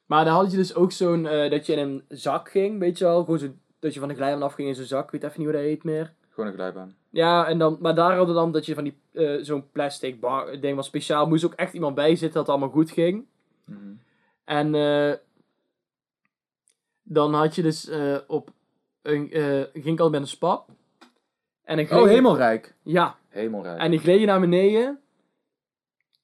Maar dan had je dus ook zo'n, eh, dat je in een zak ging, weet je wel, gewoon zo, dat je van de glijbaan afging in zo'n zak, ik weet even niet hoe dat heet meer. Gewoon een glijbaan. Ja, en dan, maar daar hadden dan dat je van die, zo'n plastic bar, ding was speciaal, moest ook echt iemand bij zitten dat het allemaal goed ging. Mhm. En eh, dan had je dus eh, op, een, eh, ging ik al met een spap. En gleed Oh, hemelrijk. Ja, Hemelrijk. en die gleed je naar beneden.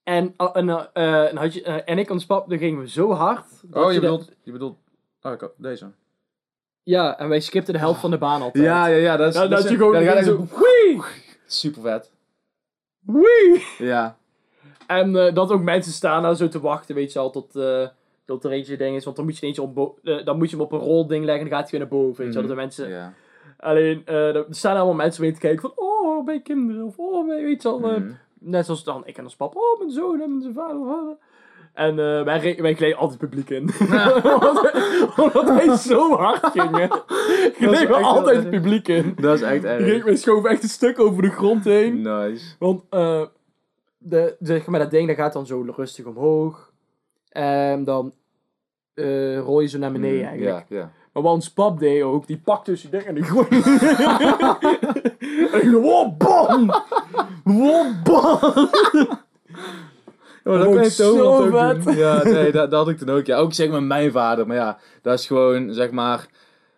En, ah, en, en, had je, en ik aan de spap, dan gingen we zo hard. dat oh, je de- bedoelt, je bedoelt... Oh, ik, deze. Ja, en wij skipten de helft van de baan altijd. Ja, ja, ja. Dat is, Ja, dat is- je gewoon ja, dan zo, super vet. wee. Ja. En eh, dat ook mensen staan daar zo te wachten, weet je al, tot, eh, tot er eentje ding is. Want dan moet je eentje op, eh, dan moet je hem op een rolding leggen en dan gaat hij weer naar boven, weet je wel. Dat de mensen... Alleen, eh, er staan allemaal mensen mee te kijken van, oh, bij kinderen, of oh, weet je eh, Mhm. net zoals dan, ik en als papa, oh, mijn zoon en mijn vader. vader. En eh, wij, wij gleden altijd het publiek in. omdat, omdat wij zo hard gingen. Gleden we altijd het publiek in. Dat is echt erg. We schoven echt een stuk over de grond heen. Nice. Want eh de, zeg maar, dat ding dat gaat dan zo rustig omhoog. En dan eh, rol je zo naar beneden Mhm, eigenlijk. Ja, ja. Maar wat ons pap deed ook, die pakt dus die ding en die gooit. en die wow, bam! Wow, bam! Oh, dat Ook kan je zo ook vet. doen. Ja, nee, dat, dat had ik toen ook. Ja, ook zeg maar mijn vader. Maar ja, dat is gewoon, zeg maar,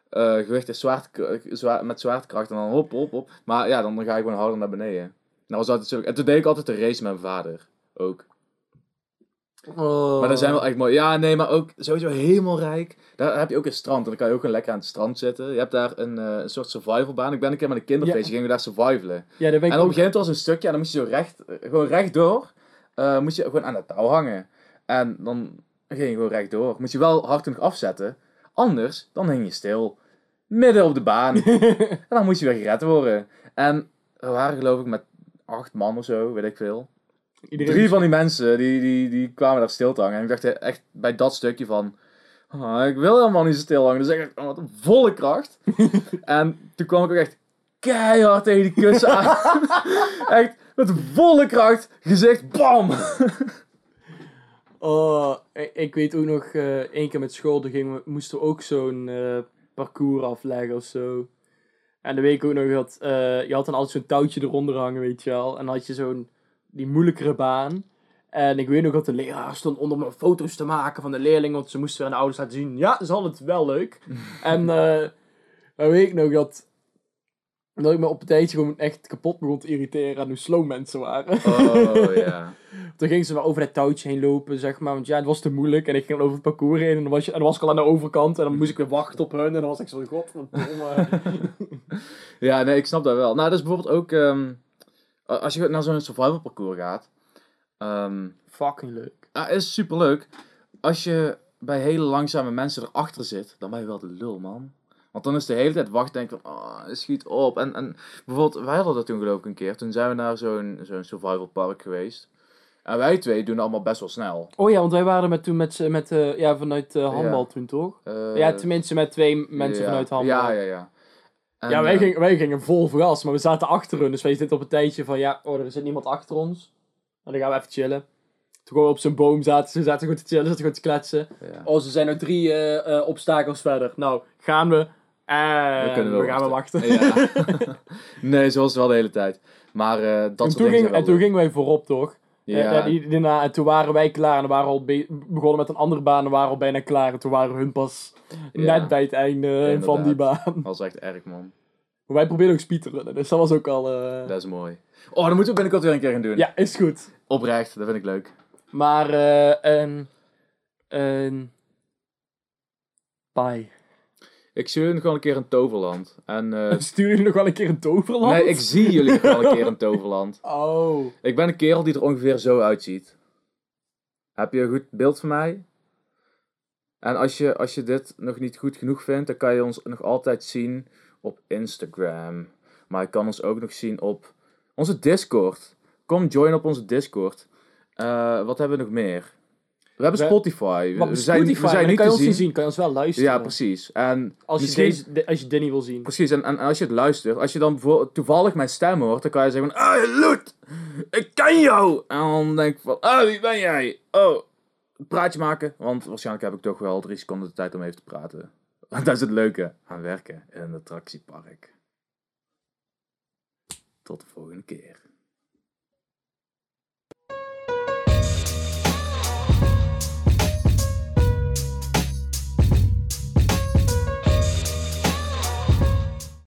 eh, gewicht is zwaard, zwaar, met zwaartekracht en dan hop, hop, hop. Maar ja, dan ga je gewoon harder naar beneden. Dat was altijd zo. En toen deed ik altijd de race met mijn vader. Ook. Oh. Maar dat zijn wel echt mooi. Ja, nee, maar ook sowieso helemaal rijk. Daar heb je ook een strand. En dan kan je ook gewoon lekker aan het strand zitten. Je hebt daar een, eh, een soort survivalbaan. Ik ben een keer met een kinderfeestje, gingen we daar survivalen. Ja, En op een gegeven moment was een stukje en dan moest je zo recht, gewoon rechtdoor, eh moest je gewoon aan het touw hangen. En dan ging je gewoon rechtdoor. Moest je wel hard genoeg afzetten, anders dan hing je stil. Midden op de baan. en dan moest je weer gered worden. En we waren geloof ik met acht man of zo, weet ik veel. Iedereen Drie van die mensen, die, die, die kwamen daar stil te hangen. En ik dacht echt bij dat stukje van... "Ah, ik wil helemaal niet zo stil hangen. Dus ik echt oh, met volle kracht. en toen kwam ik ook echt keihard tegen die kussen aan. echt met volle kracht. Gezicht, bam! Oh, ik, weet ook nog, eh één keer met school, toen gingen we, moesten we ook zo'n eh, parcours afleggen of zo. En dan weet ik ook nog dat, eh, je had dan altijd zo'n touwtje eronder hangen, weet je wel. En dan had je zo'n, die moeilijkere baan. En ik weet nog dat de leraar stond onder me foto's te maken van de leerlingen, want ze moesten weer aan de ouders laten zien, ja, ze hadden het wel leuk. en eh, dan weet ik nog dat, dat ik me op een tijdje gewoon echt kapot begon te irriteren aan hoe slow mensen waren. Oh ja. Toen gingen ze maar over dat touwtje heen lopen, zeg maar. Want ja, het was te moeilijk. En ik ging over het parcours heen. En dan was, je, en dan was ik al aan de overkant. En dan moest ik weer wachten op hun. En dan was ik zo, godverdomme. Ja, nee, ik snap dat wel. Nou, dat is bijvoorbeeld ook... ehm, als je naar zo'n survival parcours gaat... ehm Fucking leuk. Ja, is superleuk. Als je bij hele langzame mensen erachter zit, dan ben je wel de lul, man. Want dan is de hele tijd wachten en denk van, oh, schiet op. En, en bijvoorbeeld, wij hadden dat toen geloof ik een keer. Toen zijn we naar zo'n zo'n survival park geweest. En wij twee doen allemaal best wel snel. Oh ja, want wij waren met, toen met, met eh, ja, vanuit eh, handbal Ja. toen, toch? Eh, ja, tenminste met twee mensen ja. vanuit handbal. Ja, ja, ja. En, Ja, wij, gingen, wij gingen vol gas, maar we zaten achter hun. Dus wij zitten op een tijdje van, ja, oh, er zit niemand achter ons. En dan gaan we even chillen. Toen gewoon op zo'n boom zaten, ze zaten goed te chillen, zaten goed te kletsen. ja. Oh, ze zijn er drie eh, eh, obstakels verder. Nou, gaan we. En We kunnen we, wel gaan wel wachten. Ja. nee, zo was het wel de hele tijd. Maar eh, dat en, toen ging, en toen gingen wij voorop, toch? Ja. Eh, daarna, en toen waren wij klaar en dan waren we al be- begonnen met een andere baan en waren al bijna klaar. En toen waren hun pas Ja. net bij het einde van die baan. Dat was echt erg, man. Maar wij probeerden ook speedrunnen, dus dat was ook al... eh, Dat is mooi. Oh, dat moeten we binnenkort weer een keer gaan doen. Ja, is goed. Oprecht, dat vind ik leuk. Maar, eh. Een... Bye. Ik zie jullie nog wel een keer in Toverland. En, eh, Stuur je nog wel een keer een toverland? nee, ik zie jullie nog wel een keer in Toverland. Oh. Ik ben een kerel die er ongeveer zo uitziet. Heb je een goed beeld van mij? En als je, als je dit nog niet goed genoeg vindt, dan kan je ons nog altijd zien op Instagram. Maar je kan ons ook nog zien op onze Discord. Kom join op onze Discord. Eh, wat hebben we nog meer? We hebben We- Spotify. We zijn, we Spotify, zijn dan niet kan je ons niet zien. zien, kan je ons wel luisteren. Ja, precies. En Als je, misschien- deze, de- als je Danny wil zien. Precies, en, en als je het luistert, als je dan bijvoorbeeld toevallig mijn stem hoort, dan kan je zeggen van, ah, Loet, ik ken jou! En dan denk ik van, ah, wie ben jij? Oh, praatje maken, want waarschijnlijk heb ik toch wel drie seconden de tijd om even te praten. Want dat is het leuke aan werken in een attractiepark. Tot de volgende keer.